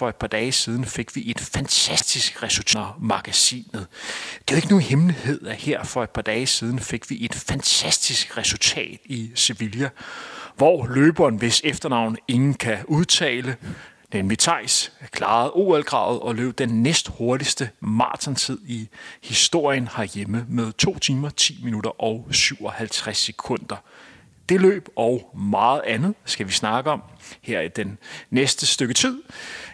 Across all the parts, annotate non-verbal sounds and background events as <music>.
for et par dage siden fik vi et fantastisk resultat magasinet. Det er jo ikke nogen hemmelighed, at her for et par dage siden fik vi et fantastisk resultat i Sevilla, hvor løberen, hvis efternavn ingen kan udtale, nemlig Thijs, klarede OL-kravet og løb den næst hurtigste maratontid i historien herhjemme med 2 timer, 10 minutter og 57 sekunder. Det løb og meget andet skal vi snakke om her i den næste stykke tid.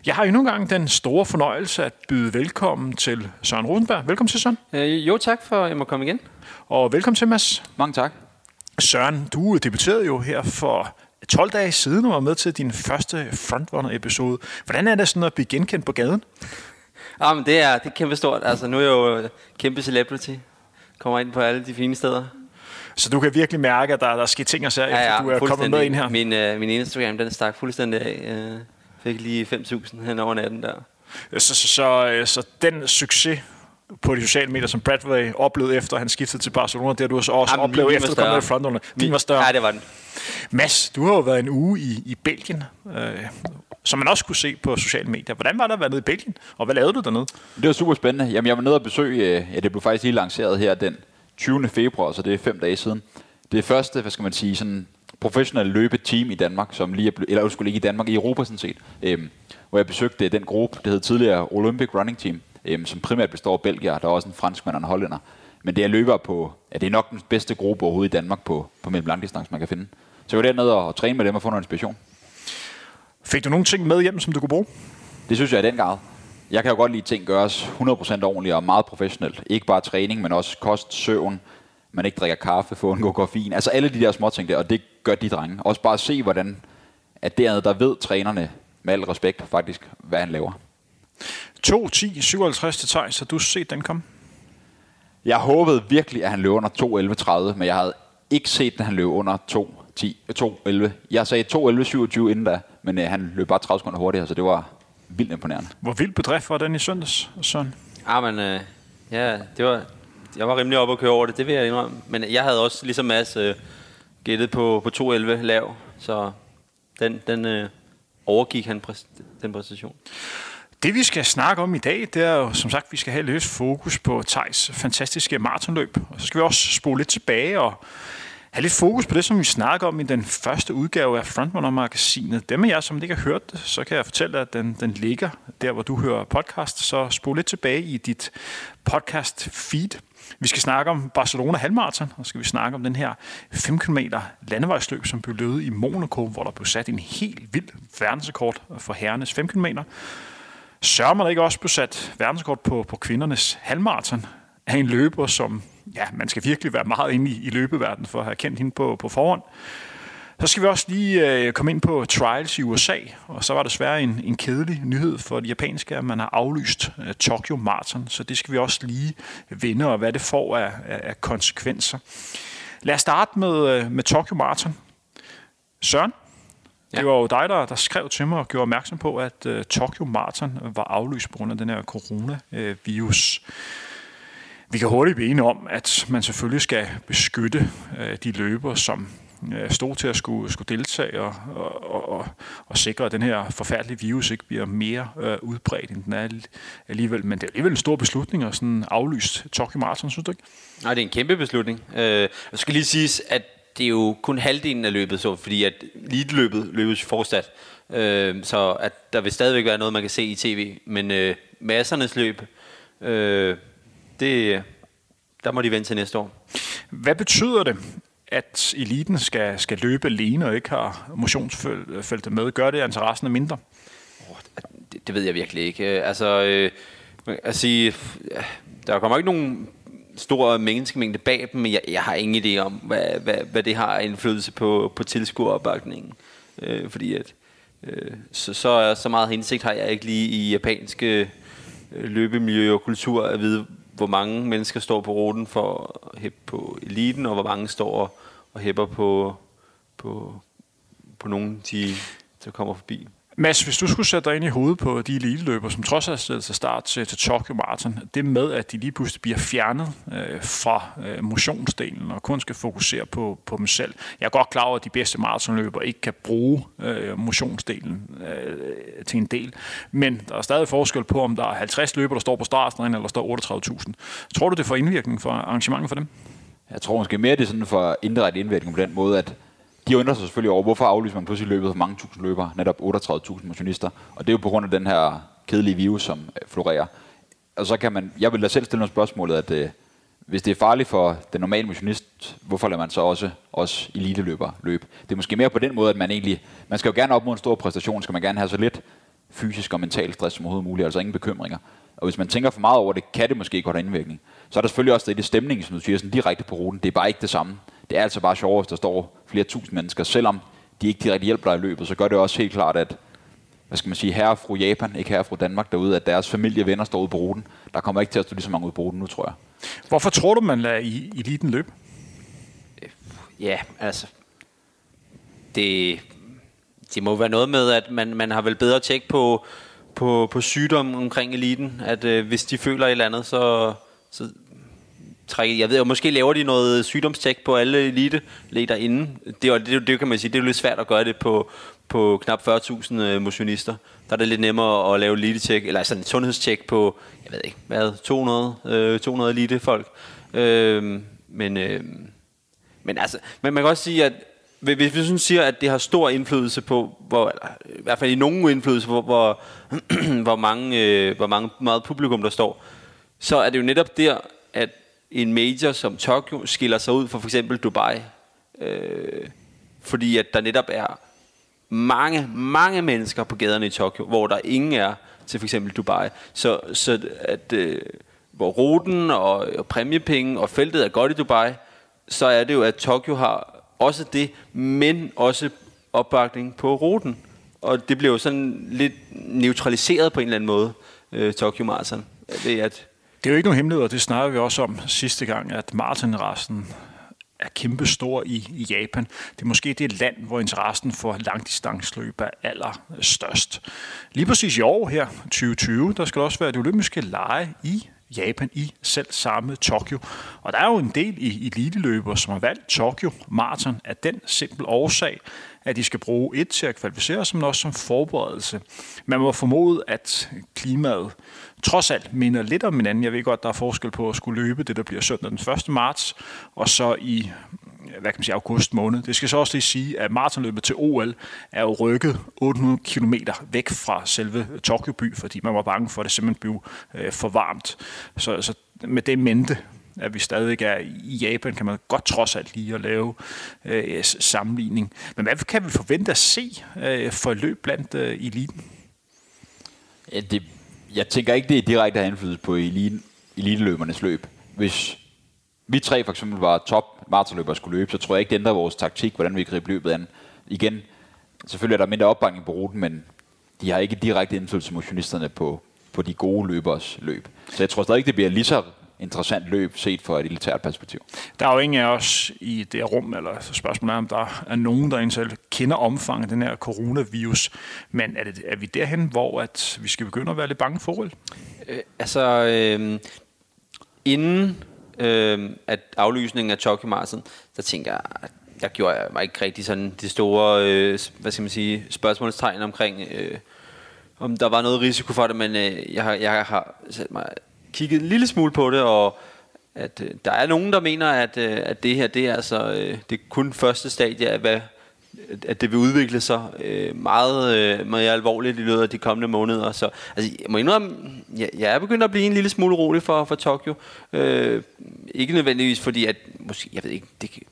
Jeg har endnu en gang den store fornøjelse at byde velkommen til Søren Rosenberg. Velkommen til, Søren. Øh, jo, tak for, at jeg må komme igen. Og velkommen til, Mads. Mange tak. Søren, du debuterede jo her for 12 dage siden og var med til din første Frontrunner-episode. Hvordan er det sådan at blive genkendt på gaden? Ja, men det er, det er kæmpe stort. Altså, nu er jeg jo kæmpe celebrity. Kommer ind på alle de fine steder. Så du kan virkelig mærke, at der, der er sket ting og sager, ja, ja, du er kommet med ind her? Min, uh, min Instagram, den stak fuldstændig af. Uh, fik lige 5.000 hen over natten der. Så, så, så, så, så den succes, på de sociale medier, som Bradway oplevede efter, han skiftede til Barcelona. Det har du også Jamen, oplevet efter, at du kom med i frontrunner. Din var større. Ja, det var den. Mads, du har jo været en uge i, i Belgien, øh, som man også kunne se på sociale medier. Hvordan var det at være nede i Belgien, og hvad lavede du dernede? Det var super spændende. Jamen, jeg var nede og besøge, øh, ja, det blev faktisk lige lanceret her den 20. februar, så det er fem dage siden. Det er første, hvad skal man sige, sådan professionelle løbeteam i Danmark, som lige er blevet, eller skulle ikke i Danmark, i Europa sådan set, øhm, hvor jeg besøgte den gruppe, det hed tidligere Olympic Running Team, øhm, som primært består af Belgier, der er også en franskmand og en hollænder. Men det er løber på, ja, det er nok den bedste gruppe overhovedet i Danmark på, på langdistance, man kan finde. Så jeg var dernede og træne med dem og få noget inspiration. Fik du nogle ting med hjem, som du kunne bruge? Det synes jeg i den grad. Jeg kan jo godt lide, at ting gøres 100% ordentligt og meget professionelt. Ikke bare træning, men også kost, søvn, man ikke drikker kaffe, få en god koffein. Altså alle de der små ting der, og det gør de drenge. Også bare at se, hvordan at dernede, der ved trænerne, med al respekt faktisk, hvad han laver. 2, 10, 57 til Thijs, har du set den komme? Jeg håbede virkelig, at han løb under 2.11.30, men jeg havde ikke set, at han løb under 2.11. Jeg sagde 2.11.27 inden da, men øh, han løb bare 30 sekunder hurtigere, så det var vildt imponerende. Hvor vild bedrift var den i søndags, Søren? Ja, men øh, ja, det var, jeg var rimelig op at køre over det, det vil jeg indrømme. Men jeg havde også ligesom Mads øh, gættet på, på 2.11 lav, så den, den øh, overgik han præst, den præstation. Det vi skal snakke om i dag, det er jo som sagt, vi skal have lidt fokus på Tejs fantastiske maratonløb. Og så skal vi også spole lidt tilbage og have lidt fokus på det, som vi snakker om i den første udgave af Frontrunner-magasinet. Dem af jer, som ikke har hørt det, så kan jeg fortælle, at den, den ligger der, hvor du hører podcast. Så spol lidt tilbage i dit podcast feed. Vi skal snakke om Barcelona halvmarathon, og så skal vi snakke om den her 5 km landevejsløb, som blev løbet i Monaco, hvor der blev sat en helt vild verdensrekord for herrenes 5 km. Sørger man ikke også blev sat verdensrekord på, på kvindernes halvmarathon af en løber, som ja, man skal virkelig være meget inde i, i løbeverdenen for at have kendt hende på, på forhånd. Så skal vi også lige øh, komme ind på trials i USA, og så var det desværre en, en kedelig nyhed for de japanske, at man har aflyst øh, Tokyo Marathon, så det skal vi også lige vinde, og hvad det får af, af, af konsekvenser. Lad os starte med, øh, med Tokyo Marathon. Søren, ja. det var jo dig, der, der skrev til mig og gjorde opmærksom på, at uh, Tokyo Marathon var aflyst på grund af den her coronavirus. Vi kan hurtigt blive enige om, at man selvfølgelig skal beskytte øh, de løber, som Øh, stod til at skulle, skulle deltage og, og, og, og sikre, at den her forfærdelige virus ikke bliver mere øh, udbredt, end den er alligevel. Men det er alligevel en stor beslutning at sådan aflyst Tokyo Marathon, synes du ikke? Nej, det er en kæmpe beslutning. Øh, jeg skal lige sige, at det er jo kun halvdelen af løbet, så, fordi at elite-løbet løbes fortsat. Øh, så at der vil stadigvæk være noget, man kan se i tv. Men øh, massernes løb, øh, det, der må de vente til næste år. Hvad betyder det, at eliten skal, skal løbe alene og ikke har motionsfeltet med? Gør det, interessen er mindre? Oh, det, det ved jeg virkelig ikke. Altså, øh, at sige, der kommer ikke nogen stor menneskemængde bag dem, men jeg, jeg har ingen idé om, hvad, hvad, hvad det har indflydelse på, på tilskueropbakningen. Øh, fordi at, øh, så, så, så meget indsigt har jeg ikke lige i japanske øh, løbemiljø og kultur at vide, hvor mange mennesker står på ruten for at hæppe på eliten, og hvor mange står og hæpper på, på, på nogen, de, der kommer forbi. Mads, hvis du skulle sætte dig ind i hovedet på de eliteløbere, som trods alt stillede sig start til, til Tokyo Marathon, det med, at de lige pludselig bliver fjernet øh, fra øh, motionsdelen og kun skal fokusere på, på dem selv. Jeg er godt klar over, at de bedste maratonløbere ikke kan bruge øh, motionsdelen øh, til en del, men der er stadig forskel på, om der er 50 løbere, der står på startstregen, eller der står 38.000. Tror du, det får indvirkning for arrangementet for dem? Jeg tror måske mere, det er sådan for indirekte indvirkning på den måde, at de undrer sig selvfølgelig over, hvorfor aflyser man pludselig løbet for mange tusind løbere, netop 38.000 motionister. Og det er jo på grund af den her kedelige virus, som øh, florerer. Og så kan man, jeg vil da selv stille nogle spørgsmålet, at øh, hvis det er farligt for den normale motionist, hvorfor lader man så også os eliteløbere løbe? Det er måske mere på den måde, at man egentlig, man skal jo gerne opnå en stor præstation, skal man gerne have så lidt fysisk og mental stress som overhovedet muligt, altså ingen bekymringer. Og hvis man tænker for meget over det, kan det måske godt have indvirkning. Så er der selvfølgelig også det, det stemning, som du siger, sådan direkte på ruten. Det er bare ikke det samme. Det er altså bare sjovere, hvis der står flere tusind mennesker. Selvom de ikke direkte hjælper dig i løbet, så gør det også helt klart, at hvad skal man sige, herre og fru Japan, ikke herre og fru Danmark derude, at deres familie og venner står ude på ruten. Der kommer ikke til at stå lige så mange ude på ruten nu, tror jeg. Hvorfor tror du, man lader i eliten løbe? Ja, altså... Det, det må være noget med, at man, man har vel bedre tjek på, på, på sygdom omkring eliten. At øh, hvis de føler et eller andet, så, så trække, jeg ved jo, måske laver de noget sygdomstjek på alle elite inden. Det, det, det, det kan man sige, det er lidt svært at gøre det på, på knap 40.000 øh, motionister. Der er det lidt nemmere at lave elite-tjek, eller sådan et sundhedstjek på, jeg ved ikke, hvad, 200, øh, 200 elite-folk. Øh, men, øh, men altså, men man kan også sige, at hvis vi sådan siger, at det har stor indflydelse på, hvor, eller, i hvert fald i nogen indflydelse på, hvor, <clears throat> hvor, mange, øh, hvor mange, meget publikum der står, så er det jo netop der, at en major som Tokyo skiller sig ud fra for eksempel Dubai. Øh, fordi at der netop er mange, mange mennesker på gaderne i Tokyo, hvor der ingen er til for eksempel Dubai. Så, så at, øh, hvor ruten og, og præmiepenge og feltet er godt i Dubai, så er det jo, at Tokyo har også det, men også opbakning på ruten. Og det bliver jo sådan lidt neutraliseret på en eller anden måde, øh, Tokyo Marathon. Ved at det er jo ikke nogen hemmelighed, og det snakker vi også om sidste gang, at maratonrassen er kæmpestor i, i Japan. Det er måske det land, hvor interessen for langdistansløb er allerstørst. Lige præcis i år her, 2020, der skal også være det olympiske lege i Japan i selv samme Tokyo. Og der er jo en del i eliteløber, som har valgt Tokyo Marathon af den simple årsag, at de skal bruge et til at kvalificere sig, men også som forberedelse. Man må formode, at klimaet trods alt minder lidt om hinanden. Jeg ved godt, der er forskel på at skulle løbe det, der bliver søndag den 1. marts, og så i hvad kan man sige, august måned. Det skal så også lige sige, at maratonløbet til OL er jo rykket 800 km væk fra selve Tokyo by, fordi man var bange for, at det simpelthen blev øh, for varmt. Så, så med det mente, at vi stadig er i Japan, kan man godt trods alt lige at lave øh, sammenligning. Men hvad kan vi forvente at se øh, for løb blandt øh, eliten? Ja, det, jeg tænker ikke, det er direkte har indflydelse på elite, eliteløbernes løb. Hvis vi tre for eksempel var top maratonløbere og skulle løbe, så tror jeg ikke, det ændrer vores taktik, hvordan vi griber løbet an. Igen, selvfølgelig er der mindre opbakning på ruten, men de har ikke direkte indflydelse motionisterne på, på de gode løbers løb. Så jeg tror stadig ikke, det bliver lige så interessant løb set fra et elitært perspektiv. Der er jo ingen af os i det rum, eller spørgsmålet er, om der er nogen, der selv kender omfanget af den her coronavirus. Men er, det, er vi derhen, hvor at vi skal begynde at være lidt bange for det? Øh, altså, øh, inden øh, at aflysningen af Tokyo Marathon, der tænker jeg, der gjorde jeg mig ikke rigtig sådan det store, øh, hvad skal man sige, spørgsmålstegn omkring, øh, om der var noget risiko for det, men øh, jeg, har, jeg har sat mig kigget en lille smule på det, og at øh, der er nogen, der mener, at, øh, at det her, det er altså, øh, det er kun første stadie af, hvad, at det vil udvikle sig øh, meget, øh, meget alvorligt i løbet af de kommende måneder. Så altså, jeg må indrømme, jeg, jeg er begyndt at blive en lille smule rolig for, for Tokyo. Øh, ikke nødvendigvis fordi, at måske, jeg ved ikke, det kan,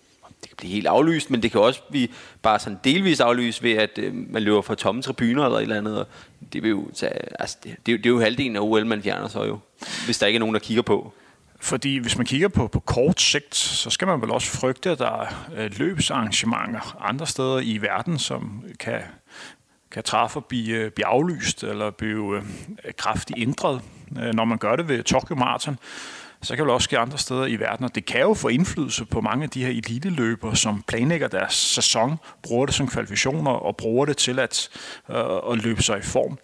det kan blive helt aflyst, men det kan også blive bare sådan delvis aflyst ved, at øh, man løber fra tomme tribuner eller et eller andet. Og det, vil jo tage, altså, det, det, det er jo halvdelen af OL, man fjerner så jo, hvis der ikke er nogen, der kigger på. Fordi hvis man kigger på, på kort sigt, så skal man vel også frygte, at der er øh, løbsarrangementer andre steder i verden, som kan, kan træffe og blive, øh, blive aflyst eller blive øh, kraftigt ændret, når man gør det ved Tokyo Marathon så kan det også ske andre steder i verden. Og det kan jo få indflydelse på mange af de her eliteløbere, som planlægger deres sæson, bruger det som kvalifikationer og bruger det til at, øh, at løbe sig i form.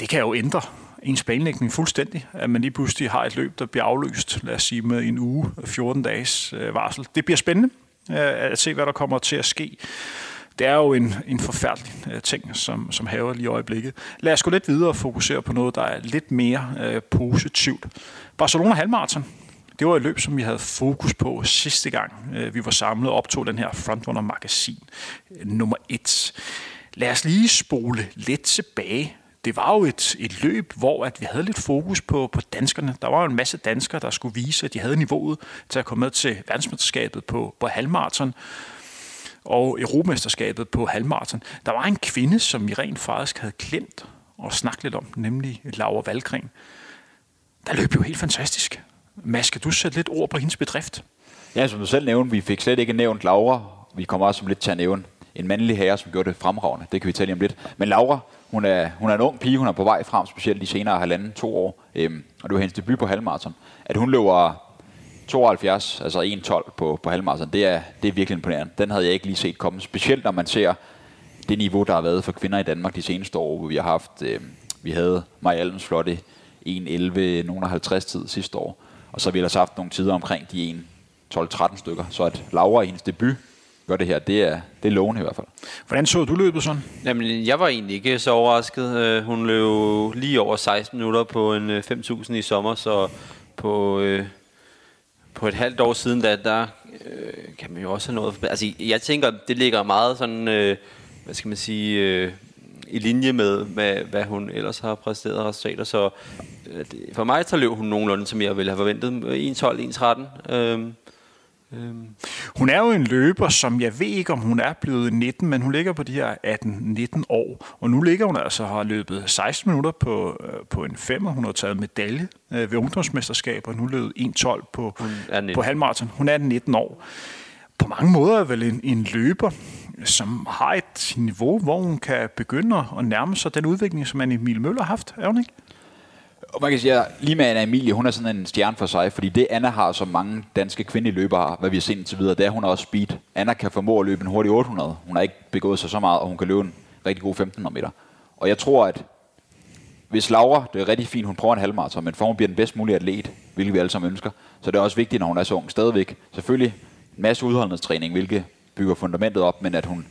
Det kan jo ændre ens planlægning fuldstændig, at man lige pludselig har et løb, der bliver afløst, lad os sige med en uge, 14 dages øh, varsel. Det bliver spændende øh, at se, hvad der kommer til at ske. Det er jo en, en forfærdelig øh, ting, som, som haver lige i øjeblikket. Lad os gå lidt videre og fokusere på noget, der er lidt mere øh, positivt. Barcelona Halmarathon. Det var et løb, som vi havde fokus på sidste gang, øh, vi var samlet og optog den her Frontrunner Magasin øh, nummer 1. Lad os lige spole lidt tilbage det var jo et, et løb, hvor at vi havde lidt fokus på, på danskerne. Der var jo en masse danskere, der skulle vise, at de havde niveauet til at komme med til verdensmesterskabet på, på halvmarathon og Europamesterskabet på halvmarathon. Der var en kvinde, som vi rent faktisk havde glemt at snakke lidt om, nemlig Laura Valgren. Der løb jo helt fantastisk. Mads, kan du sætte lidt ord på hendes bedrift? Ja, som du selv nævnte, vi fik slet ikke nævnt Laura. Vi kommer også som lidt til at nævne en mandlig herre, som gjorde det fremragende. Det kan vi tale om lidt. Men Laura, hun er, hun er en ung pige, hun er på vej frem, specielt de senere halvanden, to år. Øhm, og det var hendes debut på halvmarathon. At hun løber 72, altså 1.12 på, på halvmarathon, det er, det er virkelig imponerende. Den havde jeg ikke lige set komme. Specielt når man ser det niveau, der har været for kvinder i Danmark de seneste år, hvor vi har haft, øh, vi havde Maja Alms flotte 1.11, nogen 50 tid sidste år. Og så har vi ellers haft nogle tider omkring de 1.12-13 stykker. Så at Laura i hendes debut gør det her, det er, det er lovende i hvert fald. Hvordan så du løbet sådan? Jamen, jeg var egentlig ikke så overrasket. Øh, hun løb lige over 16 minutter på en 5.000 øh, i sommer, så på, øh, på et halvt år siden, da, der øh, kan man jo også have noget... Altså, jeg tænker, det ligger meget sådan, øh, hvad skal man sige, øh, i linje med, med, hvad hun ellers har præsteret og resultater. Så øh, for mig, så løb hun nogenlunde, som jeg ville have forventet. 1.12, 1.13. Øh, Øhm. Hun er jo en løber, som jeg ved ikke, om hun er blevet 19, men hun ligger på de her 18-19 år. Og nu ligger hun altså har løbet 16 minutter på, øh, på en 5, hun har taget medalje øh, ved ungdomsmesterskaber, og nu løbet 1.12 på, på halvmarathon. Hun er 19 år. På mange måder er vel en, en løber, som har et niveau, hvor hun kan begynde at nærme sig den udvikling, som Anne Emil Møller har haft, er hun ikke? Og man kan sige, at lige med Anna Emilie, hun er sådan en stjerne for sig, fordi det Anna har, som mange danske kvindelige løbere har, hvad vi har set indtil videre, det er, hun er også speed. Anna kan formå at løbe en hurtig 800. Hun har ikke begået sig så meget, og hun kan løbe en rigtig god 1500 meter. Og jeg tror, at hvis Laura, det er rigtig fint, hun prøver en halvmarathon, men for hun bliver den bedst mulige atlet, hvilket vi alle sammen ønsker, så det er også vigtigt, når hun er så ung stadigvæk. Selvfølgelig en masse udholdenhedstræning, hvilket bygger fundamentet op, men at hun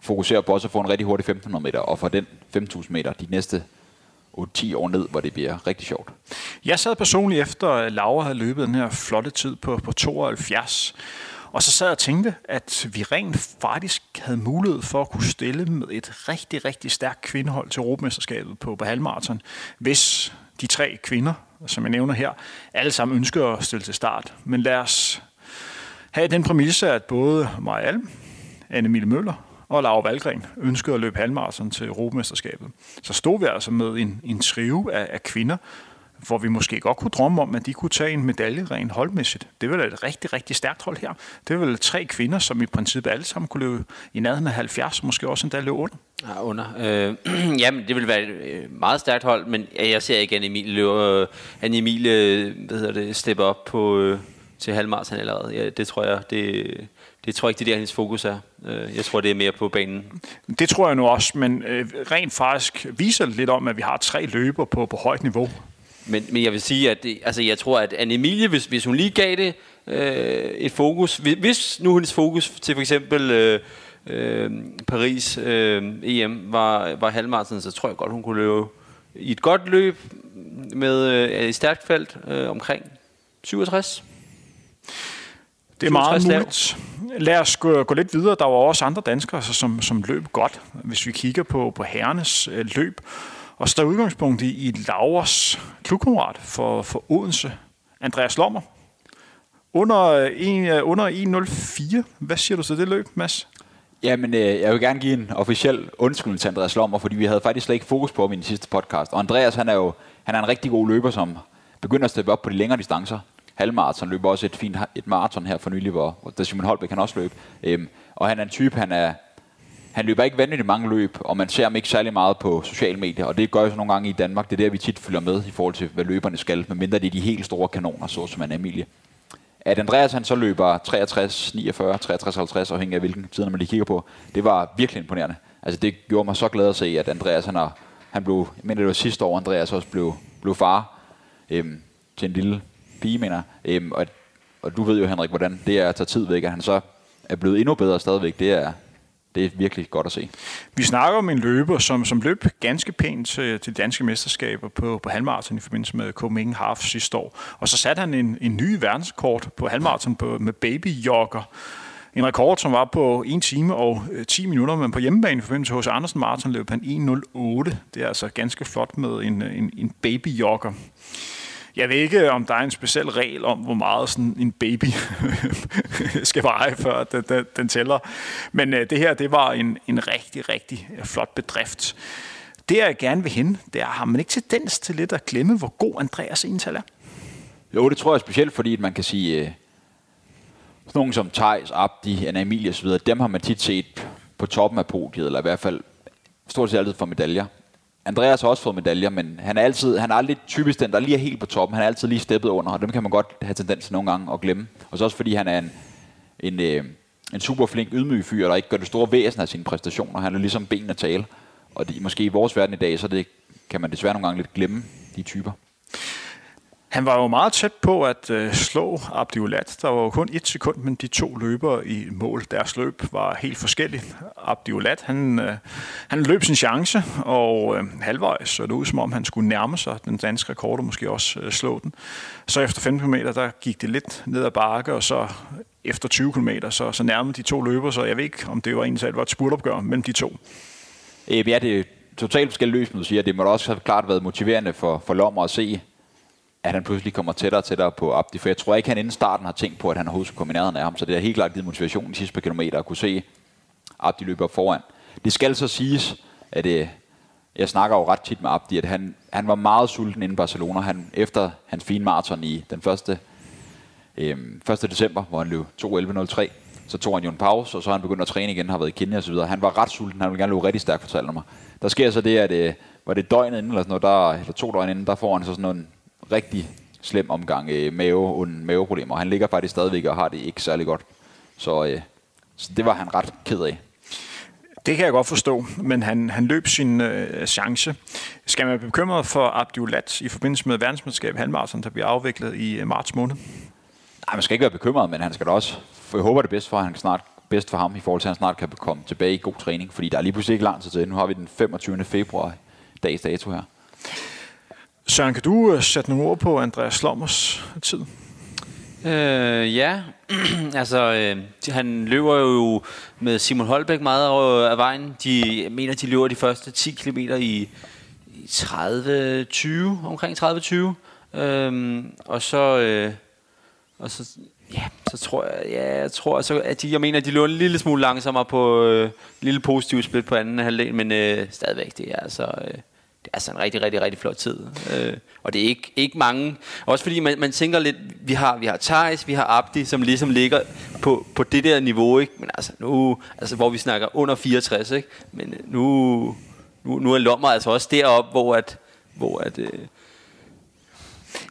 fokuserer på også at få en rigtig hurtig 1500 meter, og for den 5000 meter de næste 8-10 år ned, hvor det bliver rigtig sjovt. Jeg sad personligt efter, at Laura havde løbet den her flotte tid på, på 72, og så sad jeg og tænkte, at vi rent faktisk havde mulighed for at kunne stille med et rigtig, rigtig stærkt kvindehold til Europamesterskabet på, på halvmarathon, hvis de tre kvinder, som jeg nævner her, alle sammen ønsker at stille til start. Men lad os have den præmisse, at både Maja Alm, Anne Mille Møller og Laura Valgren ønskede at løbe halvmarathon til Europamesterskabet. Så stod vi altså med en, en trive af, af kvinder, hvor vi måske godt kunne drømme om, at de kunne tage en medalje rent holdmæssigt. Det vil et rigtig, rigtig stærkt hold her. Det er tre kvinder, som i princippet alle sammen kunne løbe i nærheden af 70, måske også endda løbe under. Ja, under. Øh, <clears throat> jamen, det vil være et øh, meget stærkt hold, men jeg ser ikke Anne Emil løbe, øh, Anne Emil, hvad hedder det, steppe op på, øh, til halvmarathon allerede. Ja, det tror jeg, det, det tror jeg ikke, det er der, hendes fokus er. Øh, jeg tror, det er mere på banen. Det tror jeg nu også, men øh, rent faktisk viser det lidt om, at vi har tre løber på, på højt niveau. Men, men jeg vil sige, at det, altså, jeg tror, at Anne Emilie, hvis, hvis hun lige gav det øh, et fokus, hvis, hvis nu hendes fokus til for eksempel øh, øh, Paris øh, EM var, var halvmarathon, så tror jeg godt, hun kunne løbe i et godt løb med øh, et stærkt felt øh, omkring 67. Det er meget muligt. Lad os gå, gå lidt videre. Der var også andre danskere, som, som løb godt, hvis vi kigger på, på herrenes øh, løb. Og så der udgangspunkt i, i Lauers klubkammerat for, for Odense, Andreas Lommer. Under, en, øh, under 1.04. Hvad siger du til det løb, Mads? Jamen, øh, jeg vil gerne give en officiel undskyldning til Andreas Lommer, fordi vi havde faktisk slet ikke fokus på ham i den sidste podcast. Og Andreas, han er jo han er en rigtig god løber, som begynder at steppe op på de længere distancer halvmarathon, løb også et fint et maraton her for nylig, hvor, hvor der Simon Holbæk kan også løbe. Øhm, og han er en type, han er, han løber ikke vanvittigt mange løb, og man ser ham ikke særlig meget på sociale medier, og det gør jo så nogle gange i Danmark. Det er der, vi tit følger med i forhold til, hvad løberne skal, medmindre det er de helt store kanoner, så som en Emilie. At Andreas han så løber 63, 49, 63, 50, afhængig af hvilken tid, man lige kigger på, det var virkelig imponerende. Altså det gjorde mig så glad at se, at Andreas han, har, han blev, jeg mener det var sidste år, Andreas også blev, blev far øhm, til en lille pige, mener øhm, og, og du ved jo, Henrik, hvordan det er at tage tid væk, at han så er blevet endnu bedre stadigvæk. Det er, det er virkelig godt at se. Vi snakker om en løber, som, som løb ganske pænt øh, til, til danske mesterskaber på, på halvmarathon i forbindelse med Copenhagen Half sidste år. Og så satte han en, en ny verdenskort på halvmarathon på, med babyjogger. En rekord, som var på 1 time og øh, 10 minutter, men på hjemmebane i forbindelse hos Andersen Marathon løb han 1.08. Det er altså ganske flot med en, øh, en, en babyjogger. Jeg ved ikke, om der er en speciel regel om, hvor meget sådan en baby <laughs> skal veje, før den, den, den tæller. Men øh, det her, det var en, en rigtig, rigtig øh, flot bedrift. Det, jeg gerne vil hen, det er, har man ikke tendens til lidt at glemme, hvor god Andreas ental er? Jo, det tror jeg specielt, fordi man kan sige, øh, nogen som Thijs, Abdi, Anna Emilie osv., dem har man tit set på toppen af podiet, eller i hvert fald stort set altid for medaljer. Andreas har også fået medaljer, men han er, altid, han er aldrig typisk den, der lige er helt på toppen. Han er altid lige steppet under, og dem kan man godt have tendens til nogle gange at glemme. Og så også fordi han er en, en, øh, en super flink ydmyg fyr, der ikke gør det store væsen af sine præstationer. Han er ligesom benene tale. Og det, måske i vores verden i dag, så det, kan man desværre nogle gange lidt glemme de typer. Han var jo meget tæt på at øh, slå Abdiulat. Der var jo kun et sekund, men de to løbere i mål. Deres løb var helt forskellige. Abdiulat, han, øh, han løb sin chance, og øh, halvvejs så det ud, som om han skulle nærme sig den danske rekord, og måske også øh, slå den. Så efter 15 km, der gik det lidt ned ad bakke, og så efter 20 km, så, så nærmede de to løbere, så jeg ved ikke, om det var egentlig var et spurtopgør mellem de to. Øh, ja, det er totalt forskelligt løs, du siger. Det må da også have klart været motiverende for, for Lommer at se, at han pludselig kommer tættere og tættere på Abdi. For jeg tror ikke, han inden starten har tænkt på, at han overhovedet skulle komme af ham. Så det er helt klart givet motivation de sidste par kilometer at kunne se Abdi løbe op foran. Det skal så siges, at det, øh, jeg snakker jo ret tit med Abdi, at han, han var meget sulten inden Barcelona. Han, efter hans fine maraton i den første, øh, 1. december, hvor han løb 2.11.03, så tog han jo en pause, og så han begyndt at træne igen, har været i Kenya osv. Han var ret sulten, han ville gerne løbe rigtig stærkt, fortalte mig. Der sker så det, at øh, var det døgnet inden, eller, sådan noget, der, eller to døgn inden, der får han så sådan en rigtig slem omgang øh, mave, maveproblemer. Han ligger faktisk stadigvæk og har det ikke særlig godt. Så, øh, så det var han ret ked af. Det kan jeg godt forstå, men han, han løb sin øh, chance. Skal man være bekymret for Abdulat i forbindelse med verdensmesterskab halvmarathon, der bliver afviklet i øh, marts måned? Nej, man skal ikke være bekymret, men han skal da også... For jeg håber det bedst for, at han snart bedst for ham i forhold til, at han snart kan komme tilbage i god træning, fordi der er lige pludselig ikke lang tid til. Nu har vi den 25. februar, dags dato her. Søren, kan du øh, sætte nogle ord på Andreas Slommers tid? Øh, ja, <clears throat> altså øh, han løber jo med Simon Holbæk meget af øh, vejen. De jeg mener, de løber de første 10 km i, i 30-20, omkring 30-20. Øh, og så... Øh, og så, ja, så tror jeg, ja, jeg tror, så, at de, jeg mener, at de løber en lille smule langsommere på øh, lille positiv split på anden halvdel, men øh, stadigvæk, det er altså, øh, det er altså en rigtig, rigtig, rigtig flot tid. Øh, og det er ikke, ikke mange. Også fordi man, man tænker lidt, vi har, vi har Thijs, vi har Abdi, som ligesom ligger på, på det der niveau, ikke? Men altså nu, altså hvor vi snakker under 64, ikke? Men øh, nu, nu, nu er Lommer altså også deroppe, hvor at, hvor at, øh,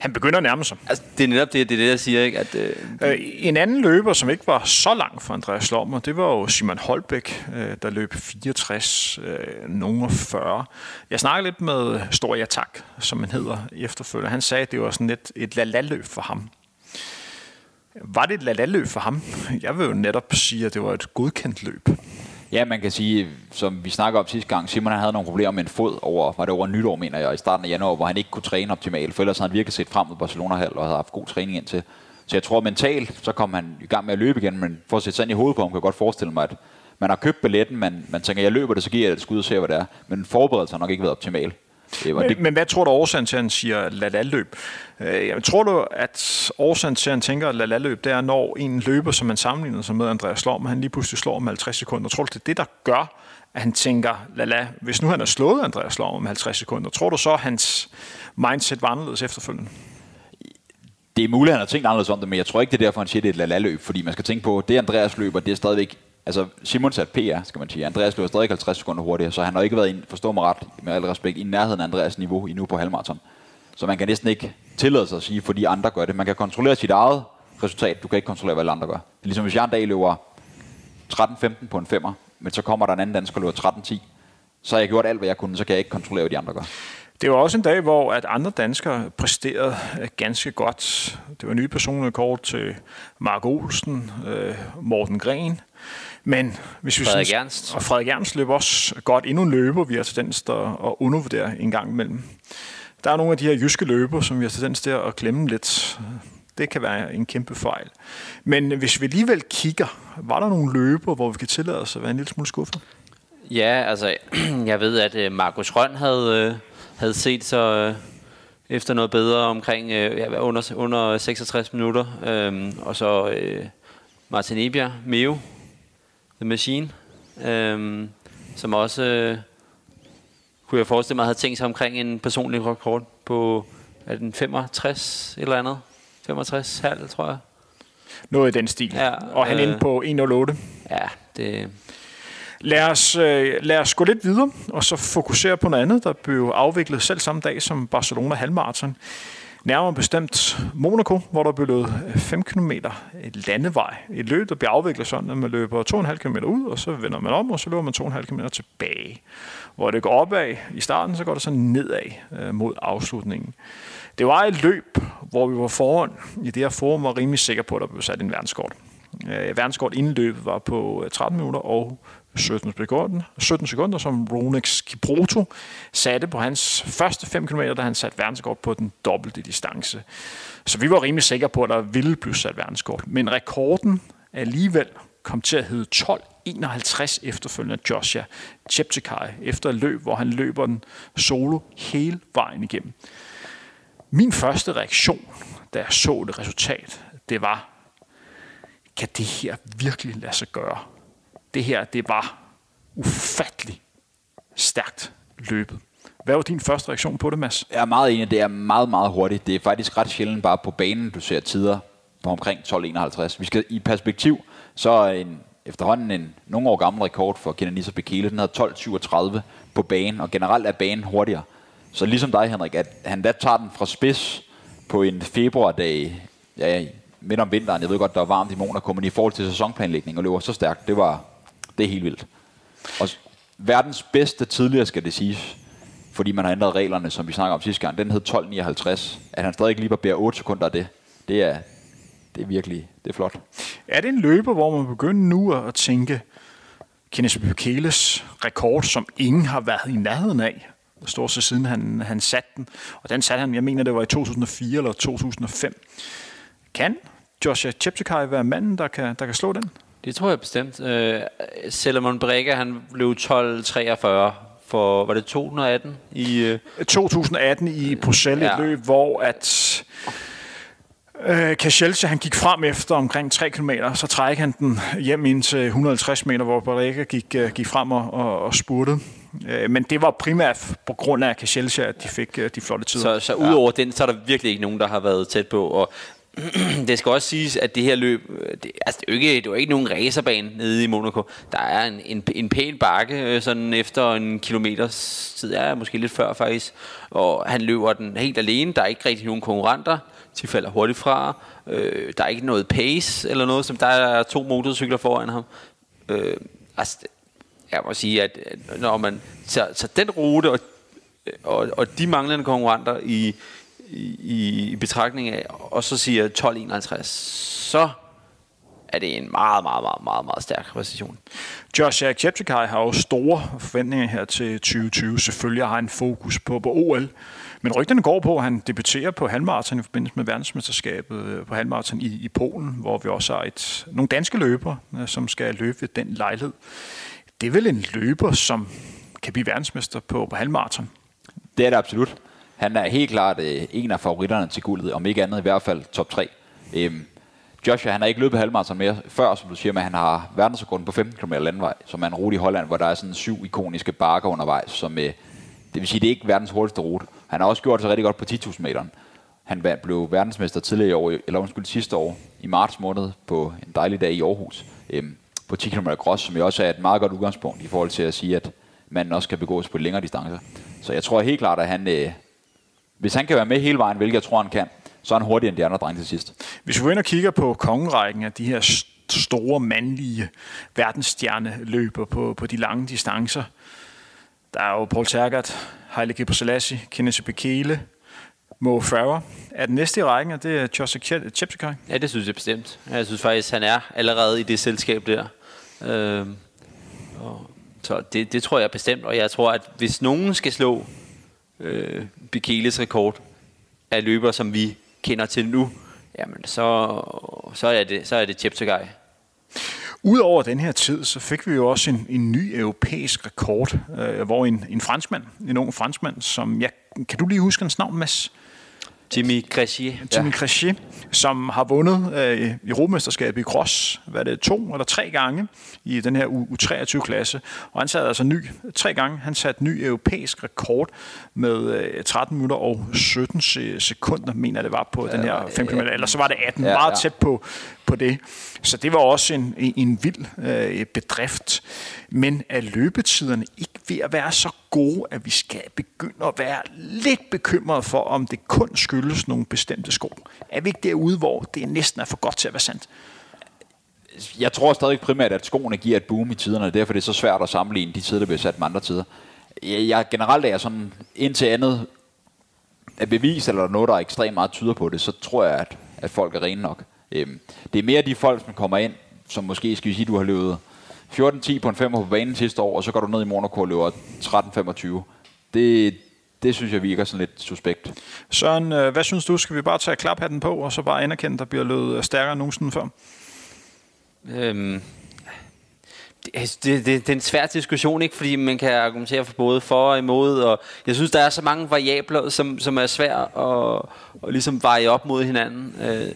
han begynder at nærme sig. Altså, det er netop det, det, er det jeg siger. Ikke? At, øh... Øh, en anden løber, som ikke var så lang for Andreas Lommer, det var jo Simon Holbæk, øh, der løb 64, øh, nogen 40. Jeg snakkede lidt med Storia Tak, som han hedder efterfølgende. Han sagde, at det var sådan et, et lalalløb for ham. Var det et lalalløb for ham? Jeg vil jo netop sige, at det var et godkendt løb. Ja, man kan sige, som vi snakker om sidste gang, Simon han havde nogle problemer med en fod over, var det over nytår, mener jeg, i starten af januar, hvor han ikke kunne træne optimalt, for ellers havde han virkelig set frem mod Barcelona halv og havde haft god træning indtil. Så jeg tror mentalt, så kom han i gang med at løbe igen, men for at sætte sig i hovedet på ham, kan jeg godt forestille mig, at man har købt billetten, man, man tænker, jeg løber det, så giver jeg det et skud og ser, hvad det er. Men forberedelsen har nok ikke været optimal. Det var men, det. men hvad tror du årsagen til, at han siger lalalløb? Øh, jeg tror du, at årsagen til, at han tænker lalalløb, det er, når en løber, som man sammenligner sig med Andreas Slom, han lige pludselig slår om 50 sekunder. Tror du, det er det, der gør, at han tænker, lala, hvis nu han har slået Andreas Slom om 50 sekunder, tror du så, at hans mindset var anderledes efterfølgende? Det er muligt, at han har tænkt anderledes om det, men jeg tror ikke, det er derfor, han siger, det er et lalalløb, fordi man skal tænke på, det Andreas løber, det er stadigvæk altså Simon satte PR, skal man sige. Andreas løber stadig 50 sekunder hurtigere, så han har ikke været, i, forstå mig ret, med al respekt, i nærheden af Andreas niveau endnu på halvmarathon. Så man kan næsten ikke tillade sig at sige, fordi andre gør det. Man kan kontrollere sit eget resultat, du kan ikke kontrollere, hvad alle andre gør. Det er ligesom hvis jeg en Dag løber 13-15 på en femmer, men så kommer der en anden dansker, der løber 13-10. Så har jeg gjort alt, hvad jeg kunne, så kan jeg ikke kontrollere, hvad de andre gør. Det var også en dag, hvor at andre danskere præsterede ganske godt. Det var nye personlige kort til Mark Olsen, øh, Morten Gren. Men hvis vi Frederik Ernst. Og Frederik Ernst løb også godt endnu en løber, vi har tendens til at undervurdere en gang imellem. Der er nogle af de her jyske løber, som vi har tendens til at glemme lidt. Det kan være en kæmpe fejl. Men hvis vi alligevel kigger, var der nogle løber, hvor vi kan tillade os at være en lille smule skuffet? Ja, altså, <clears throat> jeg ved, at øh, Markus Røn havde, øh, havde set så øh, efter noget bedre omkring ja, under, under 66 minutter. Øhm, og så Martin Ebjerg, Meo, The Machine, øhm, som også, øh, kunne jeg forestille mig, havde tænkt sig omkring en personlig rekord på er den 65 et eller andet. 65 halv, tror jeg. Noget i den stil. Ja, og han øh, endte på 1.08. Ja, det, Lad os, øh, lad os gå lidt videre, og så fokusere på noget andet, der blev afviklet selv samme dag som Barcelona halvmarathon. Nærmere bestemt Monaco, hvor der blev øh, øh, løbet 5 km landevej. Et løb, der bliver afviklet sådan, at man løber 2,5 km ud, og så vender man om, og så løber man 2,5 km tilbage. Hvor det går opad i starten, så går det så nedad øh, mod afslutningen. Det var et løb, hvor vi var foran i det her forum, og rimelig sikker på, at der blev sat en verdenskort. Verdenskort inden løbet var på 13 minutter og 17 sekunder, 17 sekunder som Ronex Kipruto satte på hans første 5 km, da han satte verdenskort på den dobbelte distance. Så vi var rimelig sikre på, at der ville blive sat verdenskort. Men rekorden alligevel kom til at hedde 12.51 efterfølgende Joshua Cheptegei efter et løb, hvor han løber den solo hele vejen igennem. Min første reaktion, da jeg så det resultat, det var, kan det her virkelig lade sig gøre? Det her, det var ufattelig stærkt løbet. Hvad var din første reaktion på det, Mads? Jeg er meget enig, det er meget, meget hurtigt. Det er faktisk ret sjældent bare på banen, du ser tider på omkring 12.51. Vi skal i perspektiv, så er en, efterhånden en nogle år gammel rekord for Kenanisa Bekele. Den hedder 12.37 på banen, og generelt er banen hurtigere. Så ligesom dig, Henrik, at han da tager den fra spids på en februardag, ja, midt om vinteren. Jeg ved godt, der var varmt i Monaco, men i forhold til sæsonplanlægning og løber så stærkt, det var det er helt vildt. Og verdens bedste tidligere, skal det siges, fordi man har ændret reglerne, som vi snakker om sidste gang, den hed 12.59. At han stadig lige bare 8 sekunder af det, det er, det er virkelig det er flot. Er det en løber, hvor man begynder nu at tænke, Kenneth Bekeles rekord, som ingen har været i nærheden af, stort står siden han, han satte den, og den satte han, jeg mener det var i 2004 eller 2005. Kan Joshua Cheptegei være manden, der kan, der kan slå den? Det tror jeg bestemt. Øh, Salomon Brega, han blev 12.43 for, var det 2018 i... Øh, 2018 i Bruxelles, ja. Ja. et løb, hvor at øh, Kashelce, han gik frem efter omkring 3 km, så trækker han den hjem ind til 150 meter, hvor Barrega gik, øh, gik frem og, og, og spurtede. Øh, men det var primært på grund af Kashelce, at de fik øh, de flotte tider. så så udover den, så er der virkelig ikke nogen, der har været tæt på. Og <clears throat> det skal også siges, at det her løb, øh, det, altså det er jo ikke, det er jo ikke nogen racerbane nede i Monaco. Der er en, en, en pæn bakke, øh, sådan efter en kilometers tid, ja, måske lidt før faktisk. Og han løber den helt alene. Der er ikke rigtig nogen konkurrenter. De falder hurtigt fra. Øh, der er ikke noget pace eller noget, som der er to motorcykler foran ham. Øh, altså, jeg må sige, at når man så, så den rute og, og, og de manglende konkurrenter i, i, i betragtning af, og så siger 12.51, så er det en meget, meget, meget, meget, meget stærk præcision. Joshua Cheptegei har jo store forventninger her til 2020. Selvfølgelig har han fokus på, på OL. Men rygterne går på, at han debuterer på halvmarathon i forbindelse med verdensmesterskabet øh, på halvmarathon i, i Polen, hvor vi også har et, nogle danske løbere, øh, som skal løbe ved den lejlighed. Det er vel en løber, som kan blive verdensmester på, på halvmarathon. Det er det absolut. Han er helt klart øh, en af favoritterne til guldet, om ikke andet i hvert fald top 3. Øhm, Joshua, han har ikke løbet halvmarathon mere før, som du siger, men han har verdensrekorden på 15 km landvej, som er en rute i Holland, hvor der er sådan syv ikoniske bakker undervejs, som, øh, det vil sige, det er ikke verdens hurtigste rute. Han har også gjort sig rigtig godt på 10.000 meter. Han blev verdensmester tidligere i år, eller undskyld sidste år, i marts måned, på en dejlig dag i Aarhus. Øhm, på 10 km cross, som jo også er et meget godt udgangspunkt i forhold til at sige, at man også kan begås på længere distancer. Så jeg tror helt klart, at han, øh, hvis han kan være med hele vejen, hvilket jeg tror, han kan, så er han hurtigere end de andre drenge til sidst. Hvis vi går ind og kigger på kongerækken af de her store mandlige verdensstjerneløber på, på de lange distancer, der er jo Paul Tergat, Haile Gebrselassie, Kenneth Bekele, Mo Farah. Er den næste i rækken, og det er Joseph Cheptegei? Ja, det synes jeg bestemt. Jeg synes faktisk, han er allerede i det selskab der. Øh, og så det, det tror jeg bestemt, og jeg tror, at hvis nogen skal slå øh, Bikeles rekord af løber, som vi kender til nu, jamen så, så er det, så er det Cheptegei. Udover den her tid, så fik vi jo også en, en ny europæisk rekord, øh, hvor en, en franskmand, en ung franskmand, som jeg, kan du lige huske hans navn, Mads? Jimmy Cressier. Jimmy ja. Cressier, som har vundet øh, Europamesterskabet i cross, hvad det to eller tre gange i den her U23-klasse. Og han satte altså ny, tre gange, han satte ny europæisk rekord med øh, 13 minutter og 17 sekunder, mener det var på ja, den her 5 km. Eller så var det 18, ja, meget ja. tæt på, på det. Så det var også en, en vild øh, bedrift. Men er løbetiderne ikke ved at være så gode, at vi skal begynde at være lidt bekymrede for, om det kun skyldes nogle bestemte sko? Er vi ikke derude, hvor det næsten er for godt til at være sandt? Jeg tror stadig primært, at skoene giver et boom i tiderne, og derfor er det så svært at sammenligne de tider, der bliver sat med andre tider. Jeg, jeg generelt er jeg sådan, indtil andet er bevis, eller noget, der er ekstremt meget tyder på det, så tror jeg, at, at folk er rene nok. Øhm, det er mere de folk, som kommer ind, som måske skal vi sige, du har løbet 14-10 på en 5 på banen sidste år, og så går du ned i Monaco og løber 13-25. Det, det synes jeg virker sådan lidt suspekt. Søren, øh, hvad synes du? Skal vi bare tage klaphatten på, og så bare anerkende, at der bliver løbet stærkere end nogensinde før? Øhm, det, det, det, det er en svær diskussion, ikke? fordi man kan argumentere for både for og imod, og jeg synes, der er så mange variabler, som, som er svært at, at ligesom veje op mod hinanden. Øh,